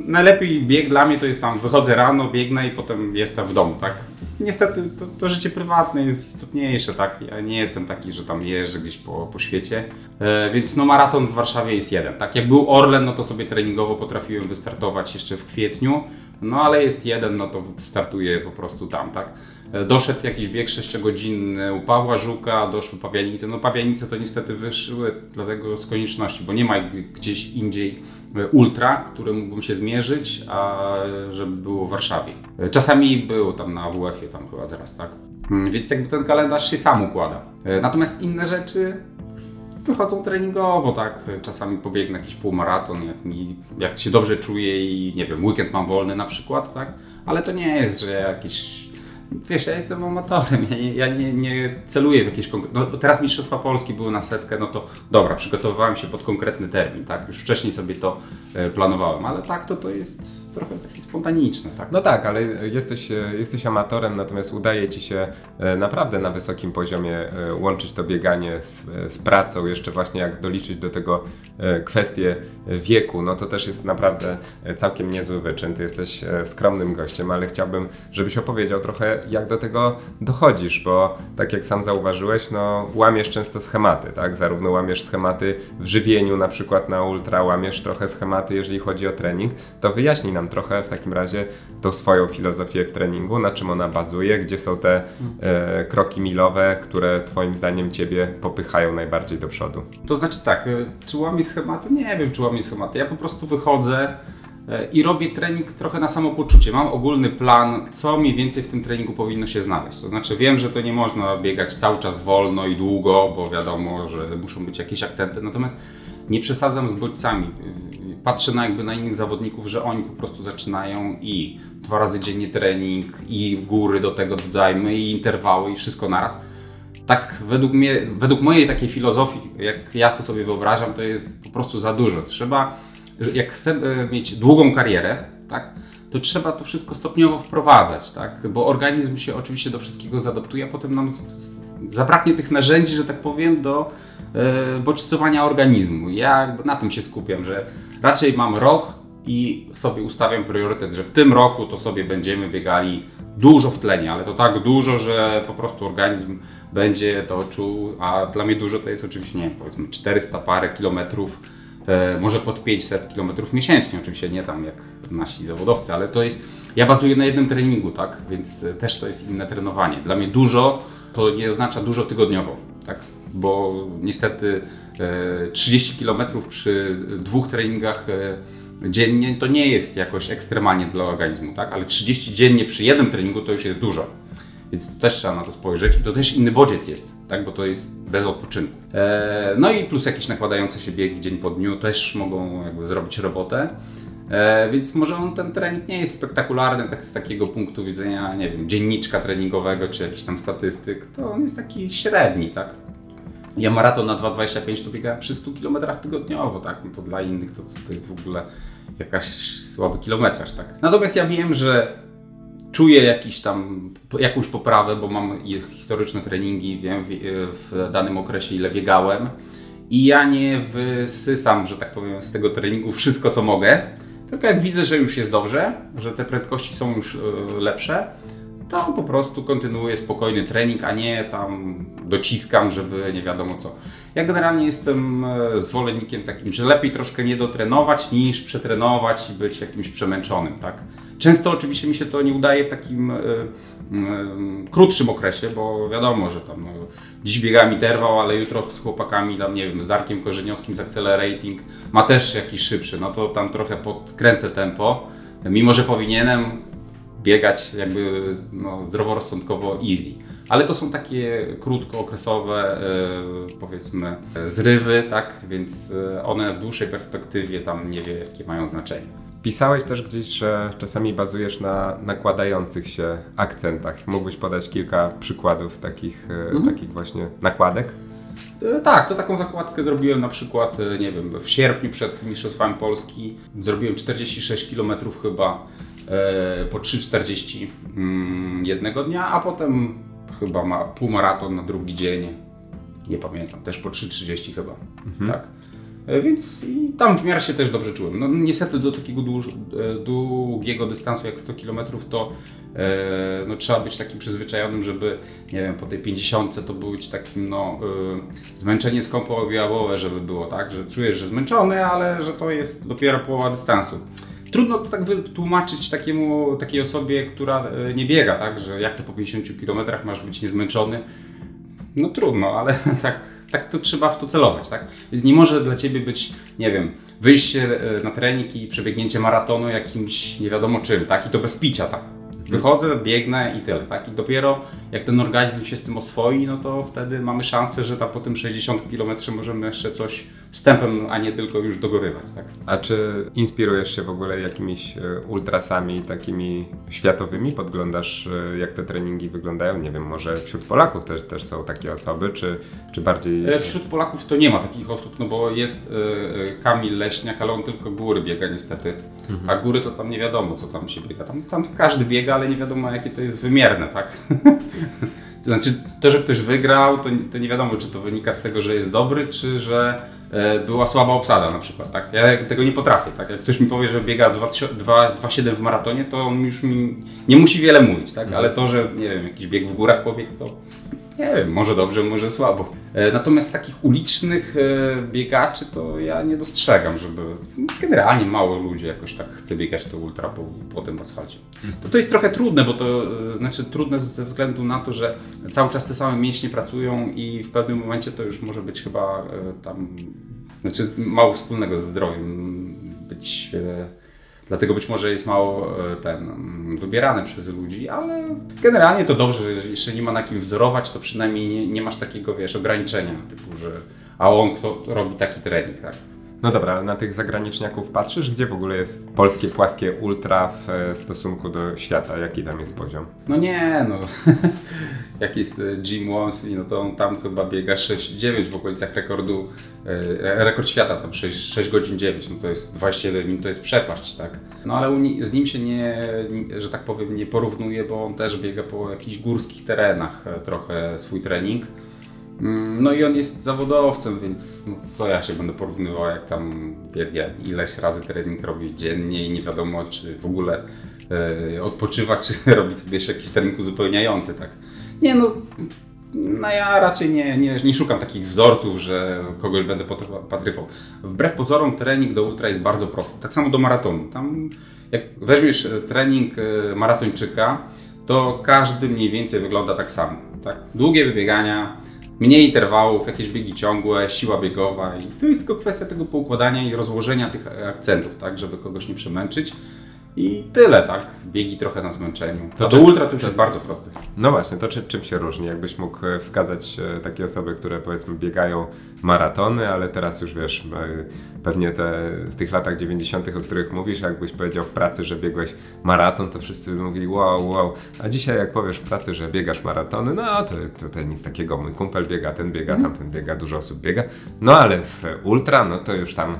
najlepiej bieg dla mnie to jest tam, wychodzę rano, biegnę i potem jestem w domu, tak? Niestety to, to życie prywatne jest istotniejsze, tak? Ja nie jestem taki, że tam jeżdżę gdzieś po, po świecie, e, więc no maraton w Warszawie jest jeden, tak? Jak był Orlen, no to sobie treningowo potrafiłem wystartować jeszcze w kwietniu, no ale jest jeden, no to startuję po prostu tam, tak? E, doszedł jakiś bieg 6-godzinny u Pawła Żuka, doszły Pabianice. No Pabianice to niestety wyszły dlatego z konieczności, bo nie ma gdzieś indziej ultra, które mógłbym się zmierzyć, a żeby było w Warszawie. E, czasami był tam na AWF-ie, tam chyba zaraz, tak? Mm, więc jakby ten kalendarz się sam układa. Natomiast inne rzeczy wychodzą treningowo, tak? Czasami pobiegnę jakiś półmaraton, jak, mi, jak się dobrze czuję i nie wiem, weekend mam wolny na przykład, tak? Ale to nie jest, że jakieś Wiesz, ja jestem amatorem, ja nie, ja nie, nie celuję w jakieś konkretne... No, teraz Mistrzostwa Polski były na setkę, no to dobra, przygotowywałem się pod konkretny termin, tak? Już wcześniej sobie to e, planowałem, ale tak to to jest trochę takie spontaniczne, tak? No tak, ale jesteś, e, jesteś amatorem, natomiast udaje Ci się e, naprawdę na wysokim poziomie łączyć to bieganie z, z pracą, jeszcze właśnie jak doliczyć do tego kwestię wieku, no to też jest naprawdę całkiem niezły wyczyn. Ty jesteś skromnym gościem, ale chciałbym, żebyś opowiedział trochę jak do tego dochodzisz, bo tak jak sam zauważyłeś, no łamiesz często schematy, tak? Zarówno łamiesz schematy w żywieniu, na przykład na ultra, łamiesz trochę schematy, jeżeli chodzi o trening, to wyjaśnij nam trochę w takim razie tą swoją filozofię w treningu, na czym ona bazuje, gdzie są te e, kroki milowe, które twoim zdaniem ciebie popychają najbardziej do przodu. To znaczy tak, e, czy łamię schematy? Nie wiem, czy łamię schematy. Ja po prostu wychodzę, i robię trening trochę na samopoczucie. Mam ogólny plan, co mniej więcej w tym treningu powinno się znaleźć. To znaczy wiem, że to nie można biegać cały czas wolno i długo, bo wiadomo, że muszą być jakieś akcenty, natomiast nie przesadzam z bodźcami. Patrzę na jakby na innych zawodników, że oni po prostu zaczynają i dwa razy dziennie trening, i góry do tego dodajmy, i interwały, i wszystko naraz. Tak według mnie, według mojej takiej filozofii, jak ja to sobie wyobrażam, to jest po prostu za dużo. Trzeba jak chcemy mieć długą karierę, tak, to trzeba to wszystko stopniowo wprowadzać, tak? bo organizm się oczywiście do wszystkiego zadoptuje, a potem nam zabraknie tych narzędzi, że tak powiem, do e, bodźcowania organizmu. Ja na tym się skupiam, że raczej mam rok i sobie ustawiam priorytet, że w tym roku to sobie będziemy biegali dużo w tlenie, ale to tak dużo, że po prostu organizm będzie to czuł, a dla mnie dużo to jest oczywiście, nie powiedzmy 400 parę kilometrów, e, może pod 500 kilometrów miesięcznie, oczywiście nie tam jak nasi zawodowcy, ale to jest, ja bazuję na jednym treningu, tak, więc e, też to jest inne trenowanie. Dla mnie dużo to nie oznacza dużo tygodniowo, tak, bo niestety e, 30 km przy dwóch treningach e, dziennie to nie jest jakoś ekstremalnie dla organizmu, tak? Ale 30 dziennie przy jednym treningu to już jest dużo. Więc to też trzeba na to spojrzeć. To też inny bodziec jest, tak? Bo to jest bez odpoczynku. E, no i plus jakieś nakładające się biegi dzień po dniu też mogą jakby zrobić robotę. E, więc może on, ten trening nie jest spektakularny tak z takiego punktu widzenia, nie wiem, dzienniczka treningowego czy jakiś tam statystyk. To on jest taki średni, tak? Ja maraton na 2,25 to biegałem przy 100 km tygodniowo, tak? No to dla innych to, to jest w ogóle jakaś słaby kilometraż, tak? Natomiast ja wiem, że czuję jakiś tam, jakąś poprawę, bo mam historyczne treningi, wiem w, danym okresie ile biegałem. I ja nie wysysam, że tak powiem, z tego treningu wszystko co mogę, tylko jak widzę, że już jest dobrze, że te prędkości są już y, lepsze, to po prostu kontynuuję spokojny trening, a nie tam dociskam, żeby nie wiadomo co. Ja generalnie jestem e, zwolennikiem takim, że lepiej troszkę nie dotrenować niż przetrenować i być jakimś przemęczonym, tak? Często oczywiście mi się to nie udaje w takim y, y, krótszym okresie, bo wiadomo, że tam no, dziś biegam interwał, ale jutro z chłopakami, tam nie wiem, z Darkiem Korzeniowskim z Accelerating ma też jakiś szybszy, no to tam trochę podkręcę tempo, mimo że powinienem biegać jakby no, zdroworozsądkowo easy. Ale to są takie krótkookresowe, yy, powiedzmy, zrywy, tak? Więc one w dłuższej perspektywie tam niewielkie mają znaczenie. Pisałeś też gdzieś, że czasami bazujesz na nakładających się akcentach. Mógłbyś podać kilka przykładów takich, mhm. takich właśnie nakładek? Tak, to taką zakładkę zrobiłem na przykład, nie wiem, w sierpniu przed Mistrzostwami Polski. Zrobiłem 46 km chyba E, po 3,40 mm, jednego dnia, a potem chyba ma półmaraton na drugi dzień. Nie pamiętam, też po 3,30 chyba. Mhm. Tak. E, więc i tam w miarę się też dobrze czułem. No, niestety do takiego e, długiego dystansu jak 100 km to e, no, trzeba być takim przyzwyczajonym, żeby nie wiem, po tej 50 to być takim no, e, zmęczenie skąpo-objawowe, żeby było tak, że czujesz, że zmęczony, ale że to jest dopiero połowa dystansu trudno to tak wytłumaczyć takiemu, takiej osobie, która e, nie biega, tak, że jak to po 50 km masz być niezmęczony. No trudno, ale tak, tak to trzeba w to celować, tak? Więc nie może dla Ciebie być, nie wiem, wyjście e, na trening i przebiegnięcie maratonu jakimś nie wiadomo czym, tak? I to bez picia, tak? Wychodzę, biegnę i tyle, tak? I dopiero jak ten organizm się z tym oswoi, no to wtedy mamy szansę, że ta po tym 60 km możemy jeszcze coś stępem, a nie tylko już dogorywać, tak? A czy inspirujesz się w ogóle jakimiś e, ultrasami takimi światowymi? Podglądasz, e, jak te treningi wyglądają? Nie wiem, może wśród Polaków też, też są takie osoby, czy, czy bardziej... E, wśród Polaków to nie ma takich osób, no bo jest Kamil Leśniak, ale on tylko góry biega niestety. Mhm. A góry to tam nie wiadomo, co tam się biega. Tam, tam każdy biega, ale nie wiadomo jakie to jest wymierne, tak? to znaczy, to, że ktoś wygrał, to, to nie wiadomo, czy to wynika z tego, że jest dobry, czy że e, była słaba obsada na przykład, tak? Ja tego nie potrafię, tak? Jak ktoś mi powie, że biega 2,7 w maratonie, to on już mi nie musi wiele mówić, tak? Ale to, że, nie wiem, jakiś bieg w górach pobiegł, to nie wiem, może dobrze, może słabo. E, natomiast takich ulicznych e, biegaczy to ja nie dostrzegam, żeby generalnie mało ludzi jakoś tak chce biegać to ultra po, po tym asfalcie. To, to jest trochę trudne, bo to e, znaczy trudne ze względu na to, że cały czas te same mięśnie pracują i w pewnym momencie to już może być chyba tam, znaczy mało wspólnego ze zdrowiem być Dlatego być może jest mało e, ten wybierany przez ludzi, ale generalnie to dobrze, że jeszcze nie ma na kim wzorować, to przynajmniej nie, nie masz takiego, wiesz, ograniczenia, typu, że a on kto robi taki trening, tak? No dobra, ale na tych zagraniczniaków patrzysz, gdzie w ogóle jest polskie płaskie ultra w e, stosunku do świata? Jaki tam jest poziom? No nie, no. Jak jest e, Jim Wonsley, no to on tam chyba biega 6-9 w okolicach rekordu, e, rekord świata tam 6, 6 godzin 9, no to jest 21 minut, to jest przepaść, tak? No ale z nim się nie, że tak powiem, nie porównuje, bo on też biega po jakichś górskich terenach trochę swój trening. Mm, No i on jest zawodowcem, więc no co ja się będę porównywał, jak tam biegnie ileś razy trening robi dziennie i nie wiadomo, czy w ogóle e, odpoczywa, czy robi sobie jeszcze jakiś trening uzupełniający, tak. Nie no, no ja raczej nie, nie, nie szukam takich wzorców, że kogoś będę patrywał. Wbrew pozorom trening do ultra jest bardzo prosty. Tak samo do maratonu. Tam jak weźmiesz e, trening e, maratończyka, to każdy mniej więcej wygląda tak samo. Tak? Długie wybiegania, mniej interwałów, jakieś biegi ciągłe, siła biegowa i to jest tylko kwestia tego poukładania i rozłożenia tych akcentów, tak, żeby kogoś nie przemęczyć. I tyle, tak? Biegi trochę na zmęczeniu. To czy- do ultra to już jest bardzo prosty. No właśnie, to czy, czym się różni? Jakbyś mógł e, wskazać e, takie osoby, które powiedzmy biegają maratony, ale teraz już wiesz, e, pewnie te, w tych latach 90., o których mówisz, jakbyś powiedział w pracy, że biegłeś maraton, to wszyscy by mówili wow, wow. A dzisiaj jak powiesz w pracy, że biegasz maratony, no to tutaj nic takiego. Mój kumpel biega, ten biega, tamten biega, dużo osób biega. No ale w ultra, no to już tam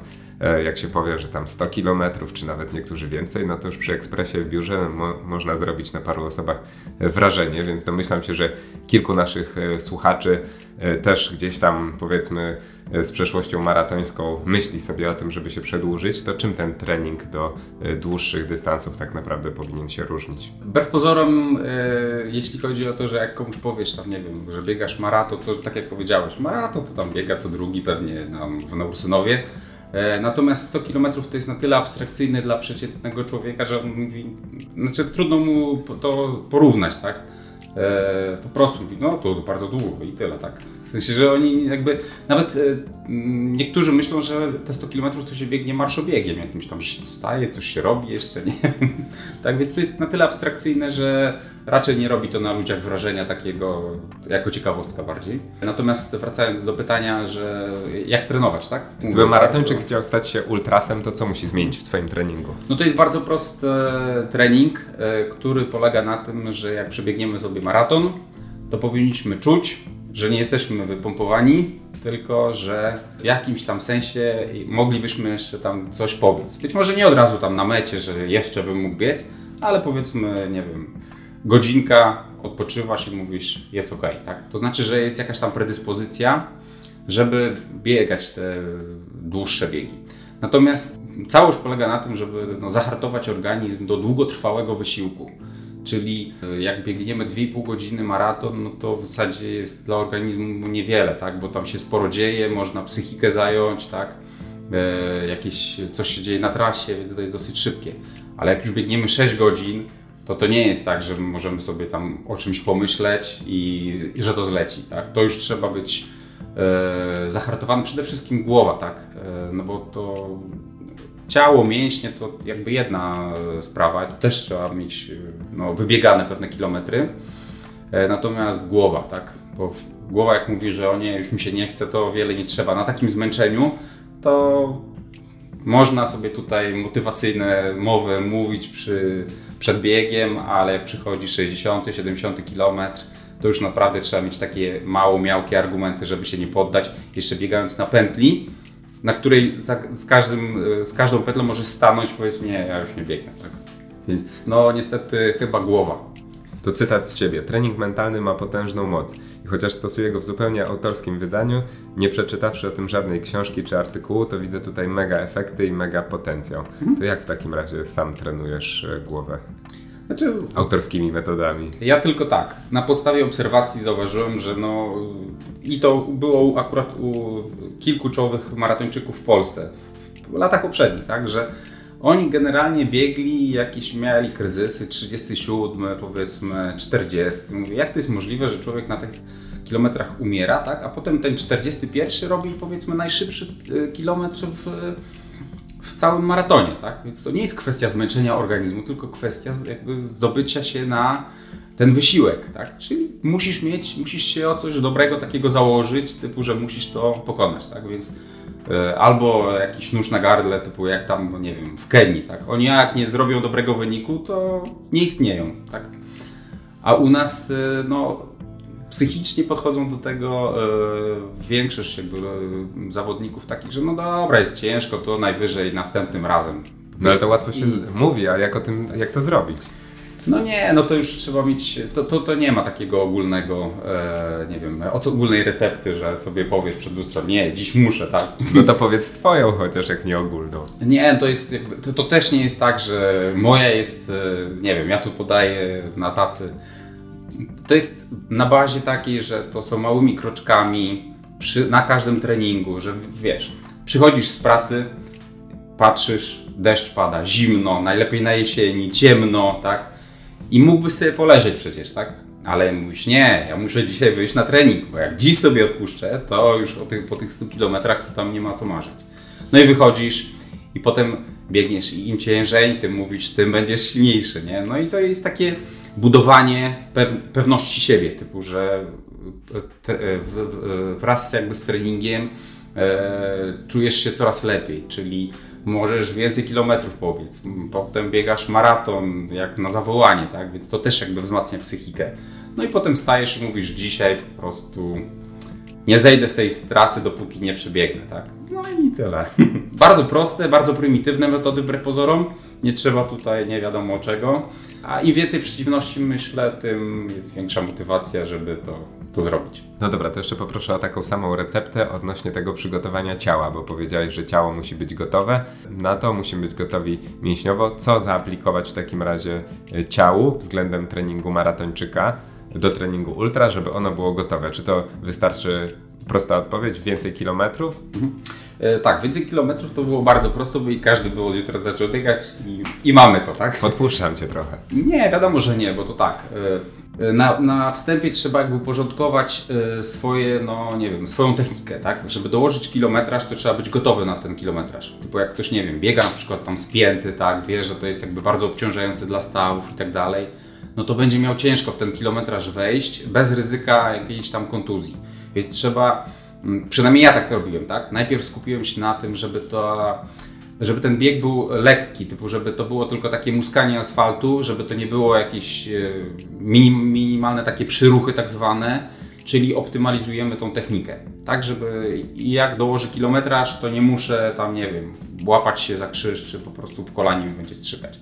jak się powie, że tam 100 km, czy nawet niektórzy więcej, no to już przy ekspresie w biurze mo można zrobić na paru osobach e, wrażenie, więc domyślam się, że kilku naszych e, słuchaczy e, też gdzieś tam powiedzmy e, z przeszłością maratońską myśli sobie o tym, żeby się przedłużyć, to czym ten trening do e, dłuższych dystansów tak naprawdę powinien się różnić? Wbrew pozorom, e, jeśli chodzi o to, że jak komuś powiesz tam, nie wiem, że biegasz maraton, to tak jak powiedziałeś, maraton to tam biega co drugi pewnie tam w Ursynowie. E, natomiast 100 km to jest na tyle abstrakcyjny dla przeciętnego człowieka, że on mówi, znaczy trudno mu to porównać, tak? E, po prostu mówi, no to bardzo długo i tyle, tak? W sensie, że oni jakby, nawet e, niektórzy myślą, że te 100 km to się biegnie marszobiegiem jakimś tam, się dostaje, coś się robi jeszcze, nie. Tak, więc to jest na tyle abstrakcyjne, że raczej nie robi to na ludziach wrażenia takiego, jako ciekawostka bardziej. Natomiast wracając do pytania, że jak trenować, tak? Mówię Gdyby maratończyk bardzo- chciał stać się ultrasem, to co musi zmienić w swoim treningu? no to jest bardzo prosty trening, e, który polega na tym, że jak przebiegniemy sobie maraton, to powinniśmy czuć, że nie jesteśmy wypompowani, tylko że w jakimś tam sensie moglibyśmy jeszcze tam coś pobiec. Być może nie od razu tam na mecie, że jeszcze bym mógł biec, ale powiedzmy, nie wiem, godzinka, odpoczywasz i mówisz, jest ok, tak? To znaczy, że jest jakaś tam predyspozycja, żeby biegać te dłuższe biegi. Natomiast całość polega na tym, żeby no, zahartować organizm do długotrwałego wysiłku. Czyli y, jak biegniemy 2,5 godziny maraton, no to w zasadzie jest dla organizmu niewiele, tak? bo tam się sporo dzieje, można psychikę zająć, tak? E, jakieś coś się dzieje na trasie, więc to jest dosyć szybkie. Ale jak już biegniemy 6 godzin, to to nie jest tak, że możemy sobie tam o czymś pomyśleć i, i że to zleci. Tak? To już trzeba być e, zahartowany, przede wszystkim głowa, tak? E, no bo to ciało, mięśnie to jakby jedna e, sprawa, też trzeba mieć e, no, wybiegane pewne kilometry. E, Natomiast głowa, tak? Bo głowa jak mówi, że o nie, już mi się nie chce, to wiele nie trzeba. Na takim zmęczeniu to można sobie tutaj motywacyjne mowy mówić przy, przed biegiem, ale jak przychodzi 60, 70 kilometr, to już naprawdę trzeba mieć takie mało miałkie argumenty, żeby się nie poddać. Jeszcze biegając na pętli, na której za, z, każdym, e, z każdą pętlą możesz stanąć, powiedz nie, ja już nie biegnę. Tak? Więc no niestety chyba głowa. To cytat z ciebie. Trening mentalny ma potężną moc i chociaż stosuję go w zupełnie autorskim wydaniu, nie przeczytawszy o tym żadnej książki czy artykułu, to widzę tutaj mega efekty i mega potencjał. To jak w takim razie sam trenujesz e, głowę? Znaczy, Autorskimi metodami. Ja tylko tak. Na podstawie obserwacji zauważyłem, że no i to było akurat u kilku czołowych maratończyków w Polsce w latach poprzednich, tak, że oni generalnie biegli, jakieś mieli kryzysy, 37, powiedzmy 40. Mówię, jak to jest możliwe, że człowiek na tych kilometrach umiera, tak, a potem ten 41 robi powiedzmy najszybszy y, kilometr w, w całym maratonie, tak? Więc to nie jest kwestia zmęczenia organizmu, tylko kwestia jakby zdobycia się na ten wysiłek, tak? Czyli musisz mieć, musisz się o coś dobrego takiego założyć, typu, że musisz to pokonać, tak? Więc e, albo jakiś nóż na gardle, typu jak tam, no nie wiem, w Kenii, tak? Oni jak nie zrobią dobrego wyniku, to nie istnieją, tak? A u nas, e, no, psychicznie podchodzą do tego e, większość jakby e, zawodników takich, że no dobra, jest ciężko, to najwyżej następnym razem. No ale to łatwo się mówi, a jak o tym, jak to zrobić? No nie, no to już trzeba mieć, to, to, to nie ma takiego ogólnego, e, nie wiem, ogólnej recepty, że sobie powiesz przed lustrem, nie, dziś muszę, tak? No to powiedz twoją chociaż, jak nie ogólną. Nie, to jest, to, to też nie jest tak, że moja jest, e, nie wiem, ja tu podaję na tacy. To jest na bazie takiej, że to są małymi kroczkami przy, na każdym treningu, że wiesz, przychodzisz z pracy, patrzysz, deszcz pada, zimno, najlepiej na jesieni, ciemno, tak? I mógłbyś sobie poleżeć przecież, tak? Ale mówisz, nie, ja muszę dzisiaj wyjść na trening, bo jak dziś sobie odpuszczę, to już tych, po tych 100 kilometrach to tam nie ma co marzyć. No i wychodzisz i potem biegniesz i im ciężej, tym mówisz, tym będziesz silniejszy, nie? No i to jest takie budowanie pewności siebie, typu, że wraz jakby z treningiem e, czujesz się coraz lepiej, czyli możesz więcej kilometrów pobiec, potem biegasz maraton jak na zawołanie, tak? Więc to też jakby wzmacnia psychikę. No i potem stajesz i mówisz dzisiaj po prostu nie zejdę z tej trasy, dopóki nie przebiegnę, tak? No i tyle. bardzo proste, bardzo prymitywne metody wbrew pozorom. Nie trzeba tutaj nie wiadomo czego. A im więcej przeciwności myślę, tym jest większa motywacja, żeby to, to zrobić. No dobra, to jeszcze poproszę o taką samą receptę odnośnie tego przygotowania ciała, bo powiedziałeś, że ciało musi być gotowe. Na to musimy być gotowi mięśniowo. Co zaaplikować w takim razie e, ciału względem treningu maratończyka? Do treningu ultra, żeby ono było gotowe? Czy to wystarczy prosta odpowiedź, więcej kilometrów? Mhm. E, tak, więcej kilometrów to było bardzo prosto, bo i każdy by od jutra zaczął biegać i, i, mamy to, tak? Podpuszczam Cię trochę. Nie, wiadomo, że nie, bo to tak. E, e, na, na wstępie trzeba jakby uporządkować e, swoje, no nie wiem, swoją technikę, tak? Żeby dołożyć kilometraż, to trzeba być gotowy na ten kilometraż. Typu jak ktoś, nie wiem, biega na przykład tam spięty, tak? Wie, że to jest jakby bardzo obciążające dla stawów i tak dalej no to będzie miał ciężko w ten kilometraż wejść bez ryzyka jakiejś tam kontuzji. Więc trzeba, mm, przynajmniej ja tak robiłem, tak? Najpierw skupiłem się na tym, żeby to żeby ten bieg był lekki, typu żeby to było tylko takie muskanie asfaltu, żeby to nie było jakieś e, minim, minimalne takie przyruchy tak zwane, czyli optymalizujemy tą technikę. Tak, żeby jak dołożę kilometraż, to nie muszę tam, nie wiem, łapać się za krzyż, czy po prostu w kolanie mi będzie strzykać.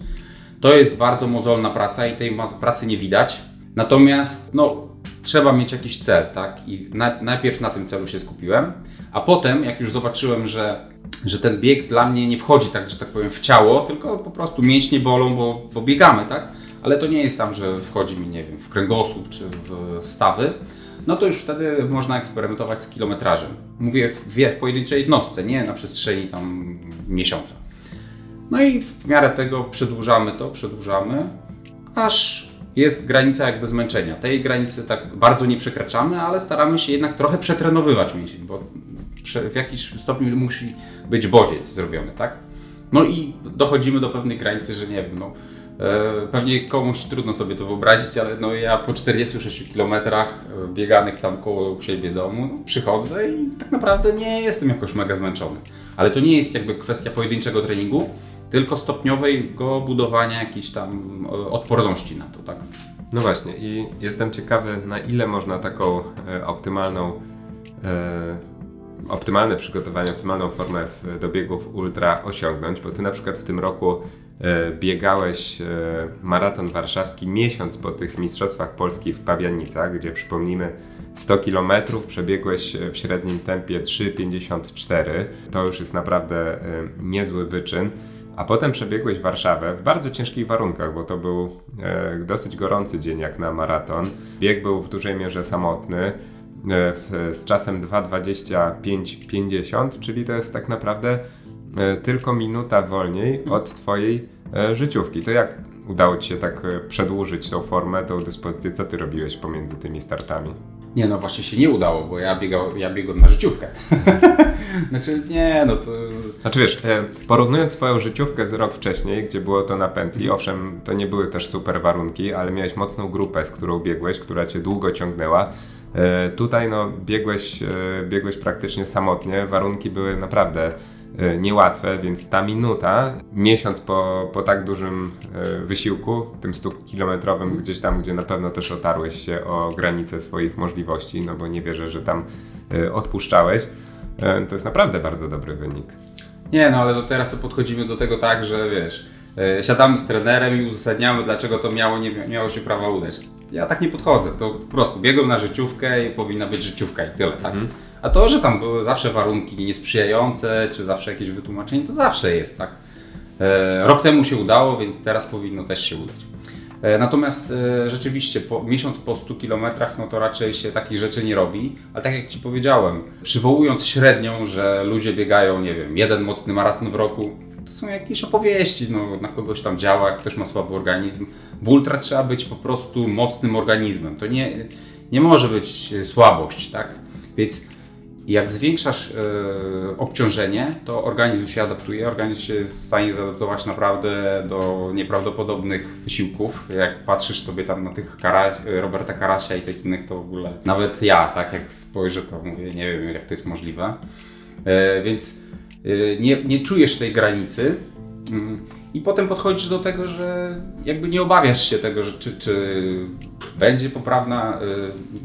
To jest bardzo mozolna praca i tej pracy nie widać. Natomiast no, trzeba mieć jakiś cel, tak? I na, najpierw na tym celu się skupiłem, a potem, jak już zobaczyłem, że, że ten bieg dla mnie nie wchodzi tak, że tak powiem, w ciało, tylko po prostu mięśnie bolą, bo, bo biegamy, tak? Ale to nie jest tam, że wchodzi mi, nie wiem, w kręgosłup czy w stawy, no to już wtedy można eksperymentować z kilometrażem. Mówię w, w pojedynczej jednostce, nie na przestrzeni tam miesiąca. No i w miarę tego przedłużamy to, przedłużamy, aż jest granica jakby zmęczenia. Tej granicy tak bardzo nie przekraczamy, ale staramy się jednak trochę przetrenowywać mięsień, bo w jakiś stopniu musi być bodziec zrobiony, tak? No i dochodzimy do pewnej granicy, że nie wiem, no, e, pewnie komuś trudno sobie to wyobrazić, ale no ja po 46 kilometrach e, bieganych tam koło siebie domu no, przychodzę i tak naprawdę nie jestem jakoś mega zmęczony. Ale to nie jest jakby kwestia pojedynczego treningu, tylko stopniowego budowania jakiejś tam e, odporności na to, tak? No właśnie i jestem ciekawy, na ile można taką e, optymalną e, optymalne przygotowanie, optymalną formę do biegów ultra osiągnąć, bo ty na przykład w tym roku e, biegałeś e, maraton warszawski miesiąc po tych Mistrzostwach Polski w Pabianicach, gdzie przypomnijmy 100 km przebiegłeś w średnim tempie 3,54. To już jest naprawdę e, niezły wyczyn a potem przebiegłeś Warszawę w bardzo ciężkich warunkach, bo to był e, dosyć gorący dzień jak na maraton. Bieg był w dużej mierze samotny. E, w, z czasem 2.25.50, czyli to jest tak naprawdę e, tylko minuta wolniej od Twojej e, życiówki. To jak udało Ci się tak e, przedłużyć tą formę, tą dyspozycję? Co Ty robiłeś pomiędzy tymi startami? Nie, no właśnie się nie udało, bo ja, biegał, ja biegłem na życiówkę. znaczy, nie, no to... Znaczy wiesz, e, porównując swoją życiówkę z rok wcześniej, gdzie było to na pętli, owszem, to nie były też super warunki, ale miałeś mocną grupę, z którą biegłeś, która cię długo ciągnęła. E, tutaj no, biegłeś, e, biegłeś praktycznie samotnie, warunki były naprawdę niełatwe, więc ta minuta, miesiąc po, po tak dużym wysiłku, tym 100-kilometrowym, gdzieś tam, gdzie na pewno też otarłeś się o granice swoich możliwości, no bo nie wierzę, że tam odpuszczałeś, to jest naprawdę bardzo dobry wynik. Nie, no ale to teraz to podchodzimy do tego tak, że wiesz, e, siadamy z trenerem i uzasadniamy, dlaczego to miało, nie miało się prawa udać. Ja tak nie podchodzę, to po prostu biegłem na życiówkę i powinna być życiówka i tyle, tak? A to, że tam były zawsze warunki niesprzyjające, czy zawsze jakieś wytłumaczenie, to zawsze jest, tak? E, rok temu się udało, więc teraz powinno też się udać. E, Natomiast e, rzeczywiście po, miesiąc po 100 kilometrach, no to raczej się takich rzeczy nie robi. Ale tak jak Ci powiedziałem, przywołując średnią, że ludzie biegają, nie wiem, jeden mocny maraton w roku, to są jakieś opowieści, no, na kogoś tam działa, ktoś ma słaby organizm. W ultra trzeba być po prostu mocnym organizmem. To nie, nie może być e, słabość, tak? Więc jak zwiększasz e, obciążenie, to organizm się adaptuje, organizm się jest w stanie zaadaptować naprawdę do nieprawdopodobnych wysiłków. Jak patrzysz sobie tam na tych Kara, Roberta Karasia i tych innych, to w ogóle nawet ja, tak jak spojrzę, to mówię, nie wiem jak to jest możliwe. E, więc e, nie, nie czujesz tej granicy. I potem podchodzisz do tego, że jakby nie obawiasz się tego, że czy, czy będzie poprawna,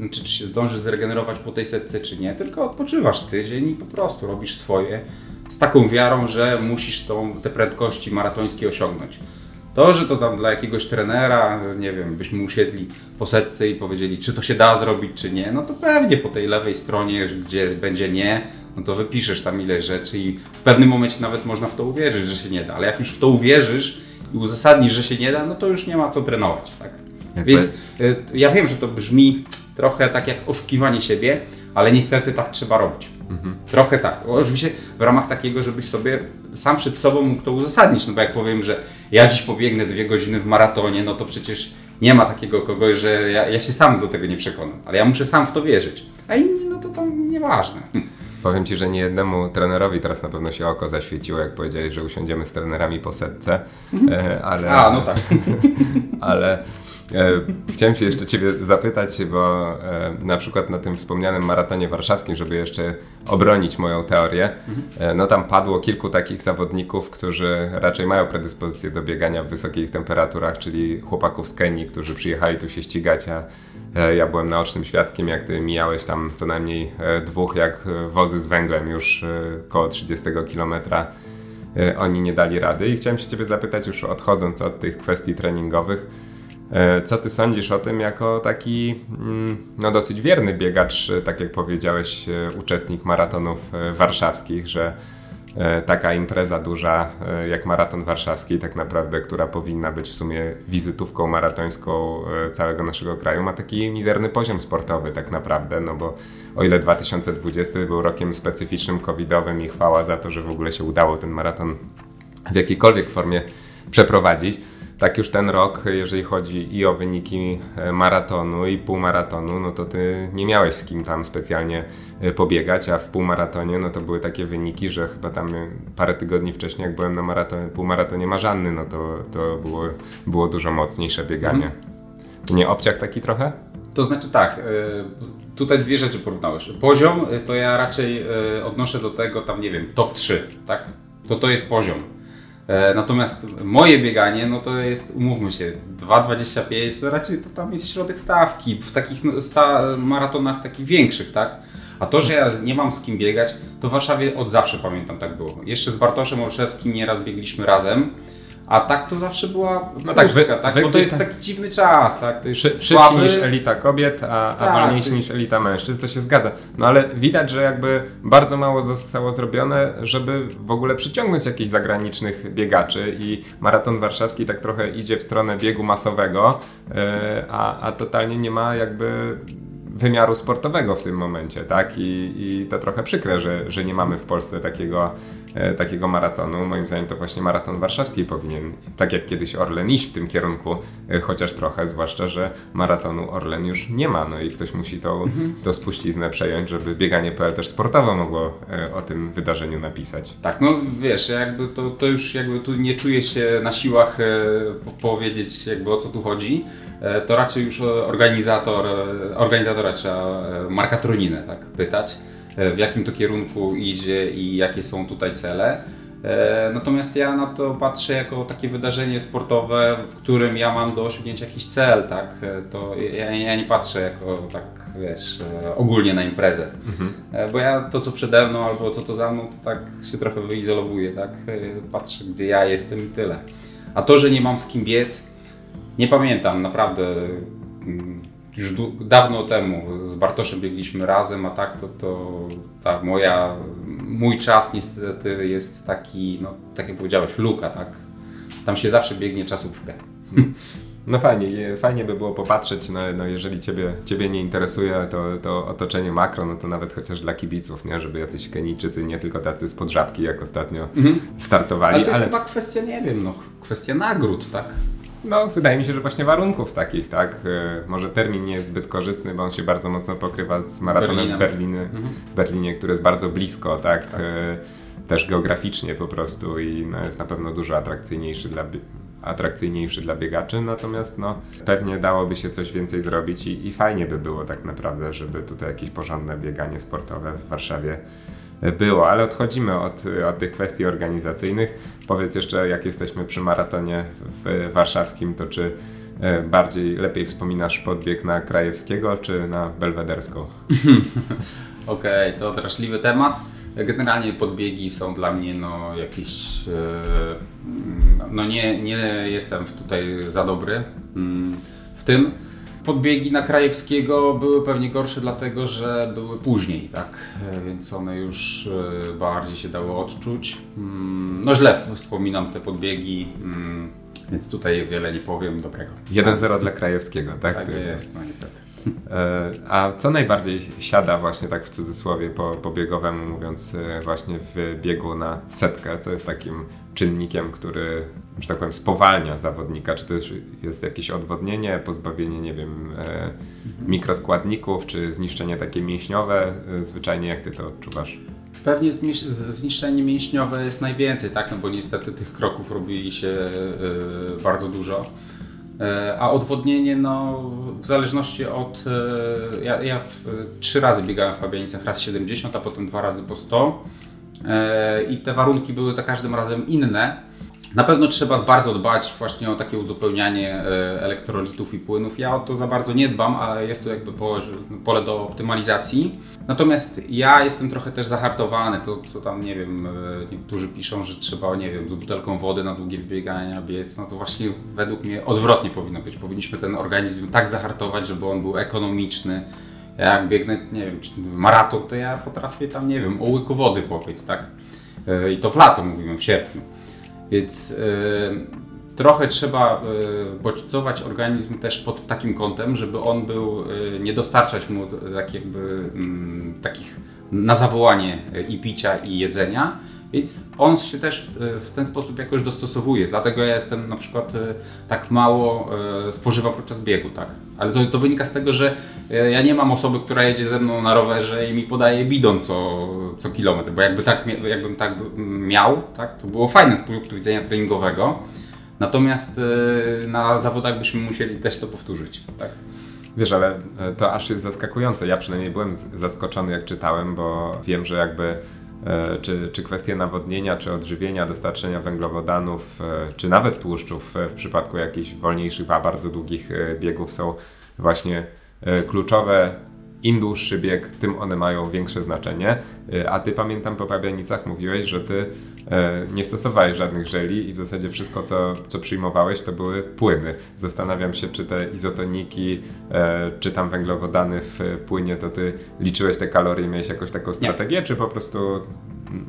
y, czy, czy się zdążysz zregenerować po tej setce, czy nie, tylko odpoczywasz tydzień i po prostu robisz swoje z taką wiarą, że musisz tą, te prędkości maratońskie osiągnąć. To, że to tam dla jakiegoś trenera, nie wiem, byśmy usiedli po setce i powiedzieli, czy to się da zrobić, czy nie, no to pewnie po tej lewej stronie, gdzie będzie nie, no to wypiszesz tam ileś rzeczy i w pewnym momencie nawet można w to uwierzyć, że się nie da, ale jak już w to uwierzysz i uzasadnisz, że się nie da, no to już nie ma co trenować, tak? Więc y, ja wiem, że to brzmi trochę tak jak oszukiwanie siebie, ale niestety tak trzeba robić. Trochę tak. Oczywiście w ramach takiego, żebyś sobie sam przed sobą mógł to uzasadnić. No bo jak powiem, że ja dziś pobiegnę dwie godziny w maratonie, no to przecież nie ma takiego kogoś, że ja, ja się sam do tego nie przekonam. Ale ja muszę sam w to wierzyć. A inni, no to tam nieważne. Powiem Ci, że nie jednemu trenerowi teraz na pewno się oko zaświeciło, jak powiedziałeś, że usiądziemy z trenerami po setce, e, ale... A, no tak. ale e, chciałem się jeszcze Ciebie zapytać, bo e, na przykład na tym wspomnianym maratonie warszawskim, żeby jeszcze obronić moją teorię, e, no tam padło kilku takich zawodników, którzy raczej mają predyspozycję do biegania w wysokich temperaturach, czyli chłopaków z Kenii, którzy przyjechali tu się ścigać, a ja byłem naocznym świadkiem, jak Ty mijałeś tam co najmniej e, dwóch, jak e, wozy z węglem już e, koło 30 kilometra e, oni nie dali rady. I chciałem się Ciebie zapytać, już odchodząc od tych kwestii treningowych, e, co Ty sądzisz o tym jako taki mm, no, dosyć wierny biegacz, e, tak jak powiedziałeś, e, uczestnik maratonów e, warszawskich, że e, taka impreza duża e, jak maraton warszawski, tak naprawdę, która powinna być w sumie wizytówką maratońską e, całego naszego kraju, ma taki mizerny poziom sportowy tak naprawdę, no bo o ile 2020 był rokiem specyficznym covidowym i chwała za to, że w ogóle się udało ten maraton w jakiejkolwiek formie przeprowadzić, tak już ten rok, jeżeli chodzi i o wyniki e, maratonu i półmaratonu, no to ty nie miałeś z kim tam specjalnie e, pobiegać, a w półmaratonie no to były takie wyniki, że chyba tam e, parę tygodni wcześniej, jak byłem na maratonie, półmaratonie Marzanny, no to, to było, było dużo mocniejsze bieganie. Nie obciach taki trochę? To znaczy tak, tutaj dwie rzeczy porównałeś. Poziom to ja raczej odnoszę do tego tam, nie wiem, top 3, tak? To to jest poziom. E, Natomiast moje bieganie, no to jest, umówmy się, 2,25 to raczej to tam jest środek stawki w takich no, sta maratonach takich większych, tak? A to, że ja nie mam z kim biegać, to w Warszawie od zawsze pamiętam tak było. Jeszcze z Bartoszem Olszewskim nieraz biegliśmy razem, a tak to zawsze była No tak, wy- tak? wy Bo to jest taki dziwny czas, tak? To jest Szy, niż elita kobiet, a, a Tak, wolniejsi to jest- niż elita mężczyzn, to się zgadza. No ale widać, że jakby bardzo mało zostało zrobione, żeby w ogóle przyciągnąć jakichś zagranicznych biegaczy i maraton warszawski tak trochę idzie w stronę biegu masowego, e, a, a totalnie nie ma jakby wymiaru sportowego w tym momencie, tak? I, i to trochę przykre, że, że nie mamy w Polsce takiego, takiego maratonu. Moim zdaniem to właśnie maraton warszawski powinien, tak jak kiedyś Orlen, iść w tym kierunku, e, chociaż trochę, zwłaszcza, że maratonu Orlen już nie ma, no i ktoś musi tą, tą spuściznę przejąć, żeby bieganie.pl też sportowo mogło e, o tym wydarzeniu napisać. Tak, no wiesz, ja jakby to, to już jakby tu nie czuję się na siłach e, po- powiedzieć jakby o co tu chodzi, e, to raczej już organizator, e, organizatora trzeba e, Marka Troninę tak pytać, e, w jakim to kierunku idzie i jakie są tutaj cele. E, Natomiast ja na to patrzę jako takie wydarzenie sportowe, w którym ja mam do osiągnięcia jakiś cel, tak? E, To ja, ja nie patrzę jako tak, wiesz, e, ogólnie na imprezę. E, Bo ja to, co przede mną albo to, co za mną, to tak się trochę wyizolowuję, tak? E, Patrzę, gdzie ja jestem i tyle. A to, że nie mam z kim biec, nie pamiętam, naprawdę mm, już dawno temu z Bartoszem biegliśmy razem, a tak to, to tak, moja, mój czas niestety jest taki, no tak jak powiedziałeś, luka, tak? Tam się zawsze biegnie czasówkę. No fajnie, fajnie by było popatrzeć, no, no jeżeli ciebie, ciebie nie interesuje to, to otoczenie makro, no to nawet chociaż dla kibiców, nie? Żeby jacyś Kenijczycy, nie tylko tacy spod żabki, jak ostatnio mhm. startowali. Ale to jest ale... chyba kwestia, nie wiem, no, kwestia nagród, tak? No, wydaje mi się, że właśnie warunków takich, tak? E, może termin nie jest zbyt korzystny, bo on się bardzo mocno pokrywa z maratonem w, Berliny, mhm. w Berlinie, który jest bardzo blisko, tak? tak. E, też geograficznie po prostu i no, jest na pewno dużo atrakcyjniejszy dla, atrakcyjniejszy dla biegaczy, natomiast no, pewnie dałoby się coś więcej zrobić i, i fajnie by było tak naprawdę, żeby tutaj jakieś porządne bieganie sportowe w Warszawie było, ale odchodzimy od, od tych kwestii organizacyjnych. Powiedz jeszcze, jak jesteśmy przy maratonie w warszawskim, to czy e, bardziej lepiej wspominasz podbieg na Krajewskiego czy na Belwederską? Okej, okay, to drażliwy temat. Generalnie podbiegi są dla mnie no jakiś. E, no nie, nie jestem tutaj za dobry mm, w tym. Podbiegi na Krajewskiego były pewnie gorsze, dlatego że były później, tak? E, więc one już e, bardziej się dały odczuć. Mm, no źle wspominam te podbiegi, mm, więc tutaj wiele nie powiem dobrego. 1-0 dla Krajewskiego, tak? Tak jest, no niestety. E, a co najbardziej siada właśnie tak w cudzysłowie po, po biegowemu mówiąc właśnie w biegu na setkę, co jest takim czynnikiem, który że tak powiem, spowalnia zawodnika? Czy to jest jakieś odwodnienie, pozbawienie, nie wiem, e, mikroskładników, czy zniszczenie takie mięśniowe? E, zwyczajnie jak ty to odczuwasz? Pewnie zniszczenie mięśniowe jest najwięcej, tak? No bo niestety tych kroków robi się e, bardzo dużo. A odwodnienie, no w zależności od. Ja, ja trzy razy biegałem w Pabianicach, raz 70, a potem dwa razy po 100. I te warunki były za każdym razem inne. Na pewno trzeba bardzo dbać właśnie o takie uzupełnianie e, elektrolitów i płynów. Ja o to za bardzo nie dbam, ale jest to jakby pole do optymalizacji. Natomiast ja jestem trochę też zahartowany, to co tam, nie wiem, e, niektórzy piszą, że trzeba, nie wiem, z butelką wody na długie wybiegania biec, no to właśnie według mnie odwrotnie powinno być. Powinniśmy ten organizm tak zahartować, żeby on był ekonomiczny. Ja jak biegnę, nie wiem, maraton, to ja potrafię tam, nie wiem, o łyku wody popiec, tak? E, I to w lato mówimy, w sierpniu. Więc y, trochę trzeba y, bodźcować organizm też pod takim kątem, żeby on był, y, nie dostarczać mu tak jakby, mm, takich na zawołanie i picia i jedzenia, więc on się też w, ten sposób jakoś dostosowuje. Dlatego ja jestem na przykład tak mało spożywam podczas biegu, tak. Ale to, to, wynika z tego, że ja nie mam osoby, która jedzie ze mną na rowerze i mi podaje bidon co, co kilometr, bo jakby tak, jakbym tak miał, tak, to było fajne z punktu widzenia treningowego. Natomiast na zawodach byśmy musieli też to powtórzyć, tak. Wiesz, ale e, to aż jest zaskakujące. Ja przynajmniej byłem zaskoczony, jak czytałem, bo wiem, że jakby E, czy, czy kwestie nawodnienia, czy odżywienia, dostarczenia węglowodanów, e, czy nawet tłuszczów w przypadku jakichś wolniejszych, a bardzo długich e, biegów są właśnie kluczowe im dłuższy bieg, tym one mają większe znaczenie. Y, a ty pamiętam po Pabianicach mówiłeś, że ty e, nie stosowałeś żadnych żeli i w zasadzie wszystko, co, co przyjmowałeś, to były płyny. Zastanawiam się, czy te izotoniki, e, czy tam węglowodany w płynie, to ty liczyłeś te kalorie, miałeś jakąś taką strategię, nie. czy po prostu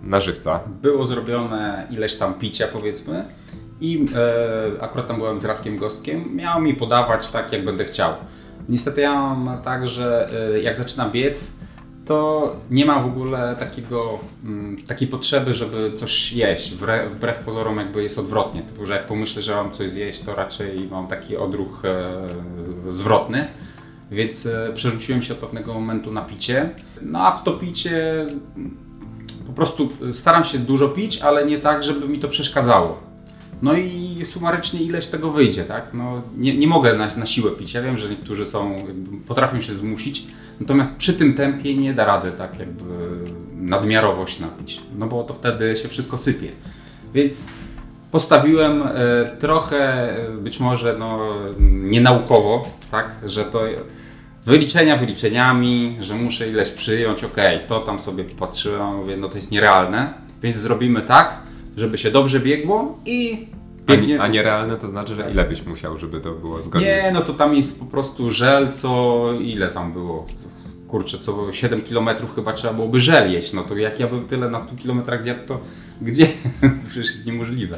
na żywca? Było zrobione ileś tam picia, powiedzmy. I e, akurat tam byłem z Radkiem Gostkiem, miał mi podawać tak, jak będę chciał. Niestety ja mam tak, że y, jak zaczynam biec, to nie mam w ogóle takiego, mm, takiej potrzeby, żeby coś jeść. Wbrew pozorom jakby jest odwrotnie. Typu, że jak pomyślę, że mam coś zjeść, to raczej mam taki odruch e, zwrotny. Więc e, przerzuciłem się od pewnego momentu na picie. No a to picie po prostu staram się dużo pić, ale nie tak, żeby mi to przeszkadzało. No i sumarycznie ileś tego wyjdzie, tak? No, nie, nie mogę na, na siłę pić. Ja wiem, że niektórzy są, potrafią się zmusić, natomiast przy tym tempie nie da rady tak jakby nadmiarowość napić, no bo to wtedy się wszystko sypie. Więc postawiłem e, trochę, być może no, nienaukowo, tak, że to wyliczenia wyliczeniami, że muszę ileś przyjąć, ok, to tam sobie patrzyłem, mówię, no to jest nierealne, więc zrobimy tak, żeby się dobrze biegło i Biegnie- A, a nierealne to znaczy, że ile byś musiał, żeby to było zgodnie Nie, z... no to tam jest po prostu żel, co ile tam było? Kurczę, co 7 km chyba trzeba byłoby żel jeść. No to jak ja bym tyle na 100 km zjadł, to gdzie? przecież jest niemożliwe.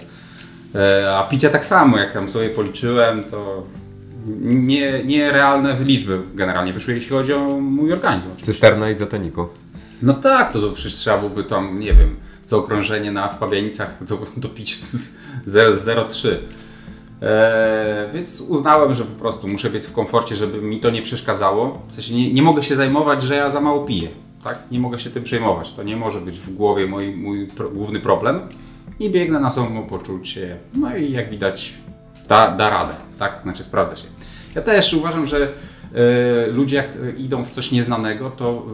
E, a picie tak samo, jak tam sobie policzyłem, to nie, nierealne liczby generalnie wyszły, jeśli chodzi o mój organizm. Cysterna izotoniku. No tak, to, to przecież trzeba byłoby tam, nie wiem, co okrążenie na w Pabianicach to, to pić z z 0,3. Eee, więc uznałem, że po prostu muszę być w komforcie, żeby mi to nie przeszkadzało. W sensie nie, nie mogę się zajmować, że ja za mało piję. Tak? Nie mogę się tym przejmować. To nie może być w głowie mój, mój pro, główny problem. I biegnę na samopoczucie. No i jak widać, da, da radę. Tak? Znaczy sprawdza się. Ja też uważam, że ludzie jak idą w coś nieznanego, to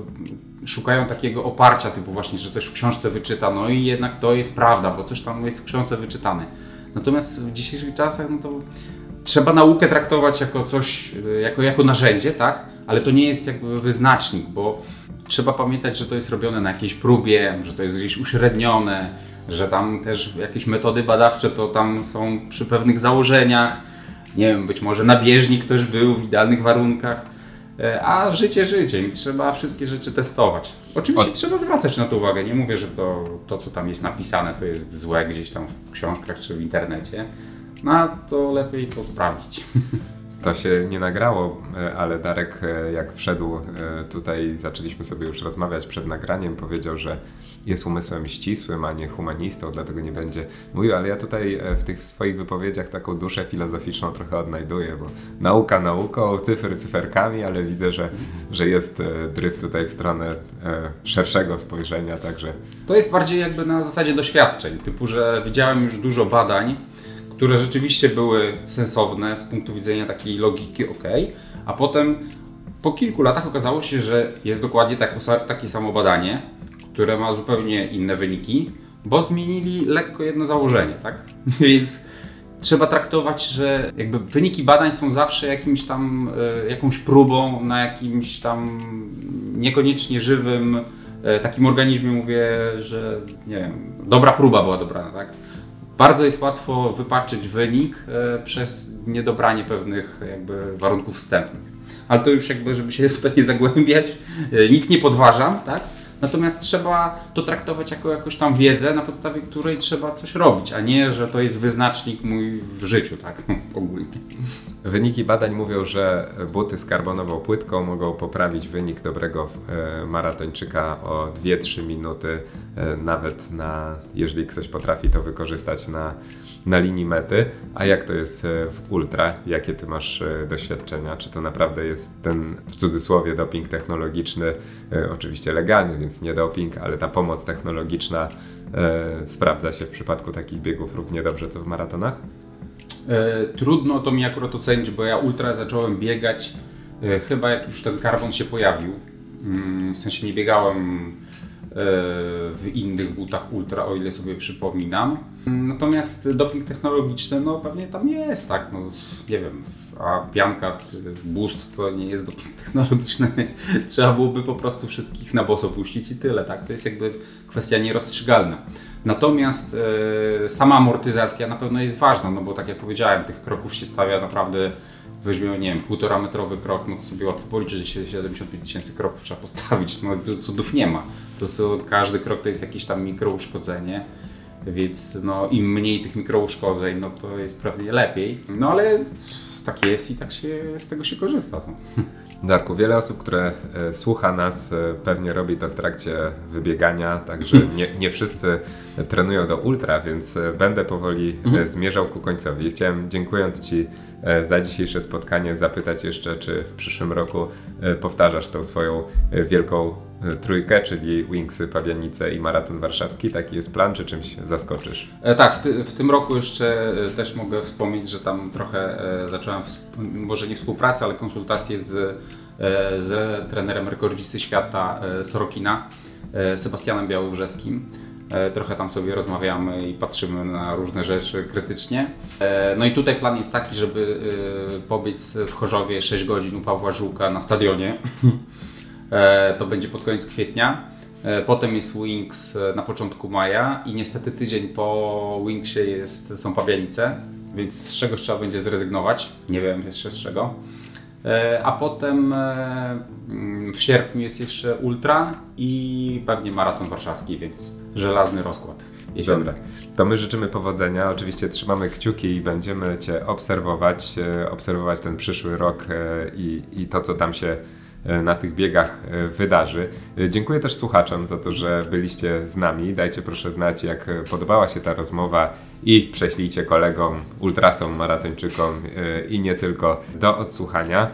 e, szukają takiego oparcia, typu właśnie, że coś w książce wyczyta, no i jednak to jest prawda, bo coś tam jest w książce wyczytane. Natomiast w dzisiejszych czasach, no to trzeba naukę traktować jako coś, e, jako, jako narzędzie, tak? Ale to nie jest jakby wyznacznik, bo trzeba pamiętać, że to jest robione na jakiejś próbie, że to jest gdzieś uśrednione, że tam też jakieś metody badawcze to tam są przy pewnych założeniach. Nie wiem, być może na bieżni ktoś był w idealnych warunkach. E, A życie życiem trzeba wszystkie rzeczy testować. Oczywiście Od- trzeba zwracać na to uwagę. Nie mówię, że to, to, co tam jest napisane, to jest złe gdzieś tam w książkach czy w internecie. No to lepiej to sprawdzić. To się nie nagrało, e, ale Darek, e, jak wszedł e, tutaj, zaczęliśmy sobie już rozmawiać przed nagraniem, powiedział, że jest umysłem ścisłym, a nie humanistą, dlatego nie będzie. Mówił, ale ja tutaj w tych swoich wypowiedziach taką duszę filozoficzną trochę odnajduję, bo nauka nauką, cyfry cyferkami, ale widzę, że, że jest dryf tutaj w stronę szerszego spojrzenia, także To jest bardziej jakby na zasadzie doświadczeń, typu, że widziałem już dużo badań, które rzeczywiście były sensowne z punktu widzenia takiej logiki, ok, a potem po kilku latach okazało się, że jest dokładnie takie samo badanie, które ma zupełnie inne wyniki, bo zmienili lekko jedno założenie, tak? Więc trzeba traktować, że jakby wyniki badań są zawsze jakimś tam, e, jakąś próbą na jakimś tam niekoniecznie żywym e, takim organizmie, mówię, że nie wiem, dobra próba była dobrana, tak? Bardzo jest łatwo wypaczyć wynik e, przez niedobranie pewnych jakby warunków wstępnych. Ale to już jakby, żeby się w to nie zagłębiać, e, nic nie podważam, tak? Natomiast trzeba to traktować jako jakąś tam wiedzę, na podstawie której trzeba coś robić, a nie, że to jest wyznacznik mój w życiu, tak? Ogólnie. Wyniki badań mówią, że buty z karbonową płytką mogą poprawić wynik dobrego e, maratończyka o 2-3 minuty, e, nawet na, jeżeli ktoś potrafi to wykorzystać na, na linii mety. A jak to jest e, w ultra? Jakie ty masz e, doświadczenia? Czy to naprawdę jest ten w cudzysłowie doping technologiczny, e, oczywiście legalny, więc nie doping, ale ta pomoc technologiczna e, sprawdza się w przypadku takich biegów równie dobrze co w maratonach? E, trudno to mi akurat ocenić, bo ja ultra zacząłem biegać e, chyba jak już ten karbon się pojawił. Mm, w sensie nie biegałem w innych butach ultra, o ile sobie przypominam. Natomiast doping technologiczny, no pewnie tam jest, tak, no nie wiem, a pianka, czy boost to nie jest doping technologiczny. Trzeba byłoby po prostu wszystkich na boso puścić i tyle, tak, to jest jakby kwestia nierozstrzygalna. Natomiast e, sama amortyzacja na pewno jest ważna, no bo tak jak powiedziałem, tych kroków się stawia naprawdę, weźmiemy, nie wiem, półtora metrowy krok, no to sobie łatwo policzyć, że 75 tysięcy kroków trzeba postawić, no cudów nie ma. To są, każdy krok to jest jakieś tam mikrouszkodzenie, więc no im mniej tych mikrouszkodzeń, no to jest pewnie lepiej. No ale tak jest i tak się, z tego się korzysta. No. Darku, wiele osób, które e, słucha nas, e, pewnie robi to w trakcie wybiegania, także nie, nie wszyscy trenują do ultra, więc e, będę powoli e, zmierzał ku końcowi. Chciałem, dziękując Ci za dzisiejsze spotkanie, zapytać jeszcze, czy w przyszłym roku e, powtarzasz tą swoją e, wielką e, trójkę, czyli Wingsy, Pabianice i Maraton Warszawski. Taki jest plan, czy czymś zaskoczysz? E, tak, w, ty, w tym roku jeszcze e, też mogę wspomnieć, że tam trochę e, zacząłem, może nie współpracę, ale konsultacje z, e, z trenerem rekordzisty świata e, Sorokina, e, Sebastianem Białobrzeskim. E, Trochę tam sobie rozmawiamy i patrzymy na różne rzeczy krytycznie. E, No i tutaj plan jest taki, żeby e, pobiec w Chorzowie 6 godzin u Pawła Żółka na stadionie. To będzie pod koniec kwietnia. Potem jest Wings na początku maja i niestety tydzień po Wingsie jest, są Pabianice, więc z czegoś trzeba będzie zrezygnować. Nie wiem jeszcze z czego. A potem mm, w sierpniu jest jeszcze Ultra i pewnie Maraton Warszawski, więc żelazny rozkład. Jesienny. Dobra, to my życzymy powodzenia. Oczywiście trzymamy kciuki i będziemy Cię obserwować, obserwować ten przyszły rok i, i to, co tam się E, na tych biegach e, wydarzy. E, dziękuję też słuchaczom za to, że byliście z nami. Dajcie proszę znać, jak podobała się ta rozmowa i prześlijcie kolegom, ultrasom, maratończykom i nie tylko do odsłuchania.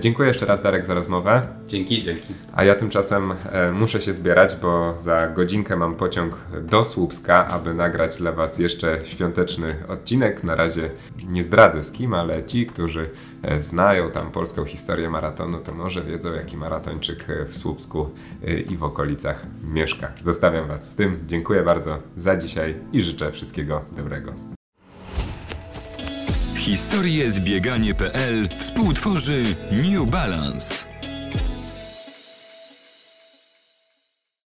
Dziękuję jeszcze raz Darek za rozmowę. Dzięki, dzięki. A ja tymczasem muszę się zbierać, bo za godzinkę mam pociąg do Słupska, aby nagrać dla Was jeszcze świąteczny odcinek. Na razie nie zdradzę z kim, ale ci, którzy znają tam polską historię maratonu, to może wiedzą, jaki maratończyk e, w Słupsku e, i w okolicach mieszka. Zostawiam Was z tym. Dziękuję bardzo za dzisiaj i życzę wszystkiego dobrego. Historie zbieganie.pl współtworzy New Balance.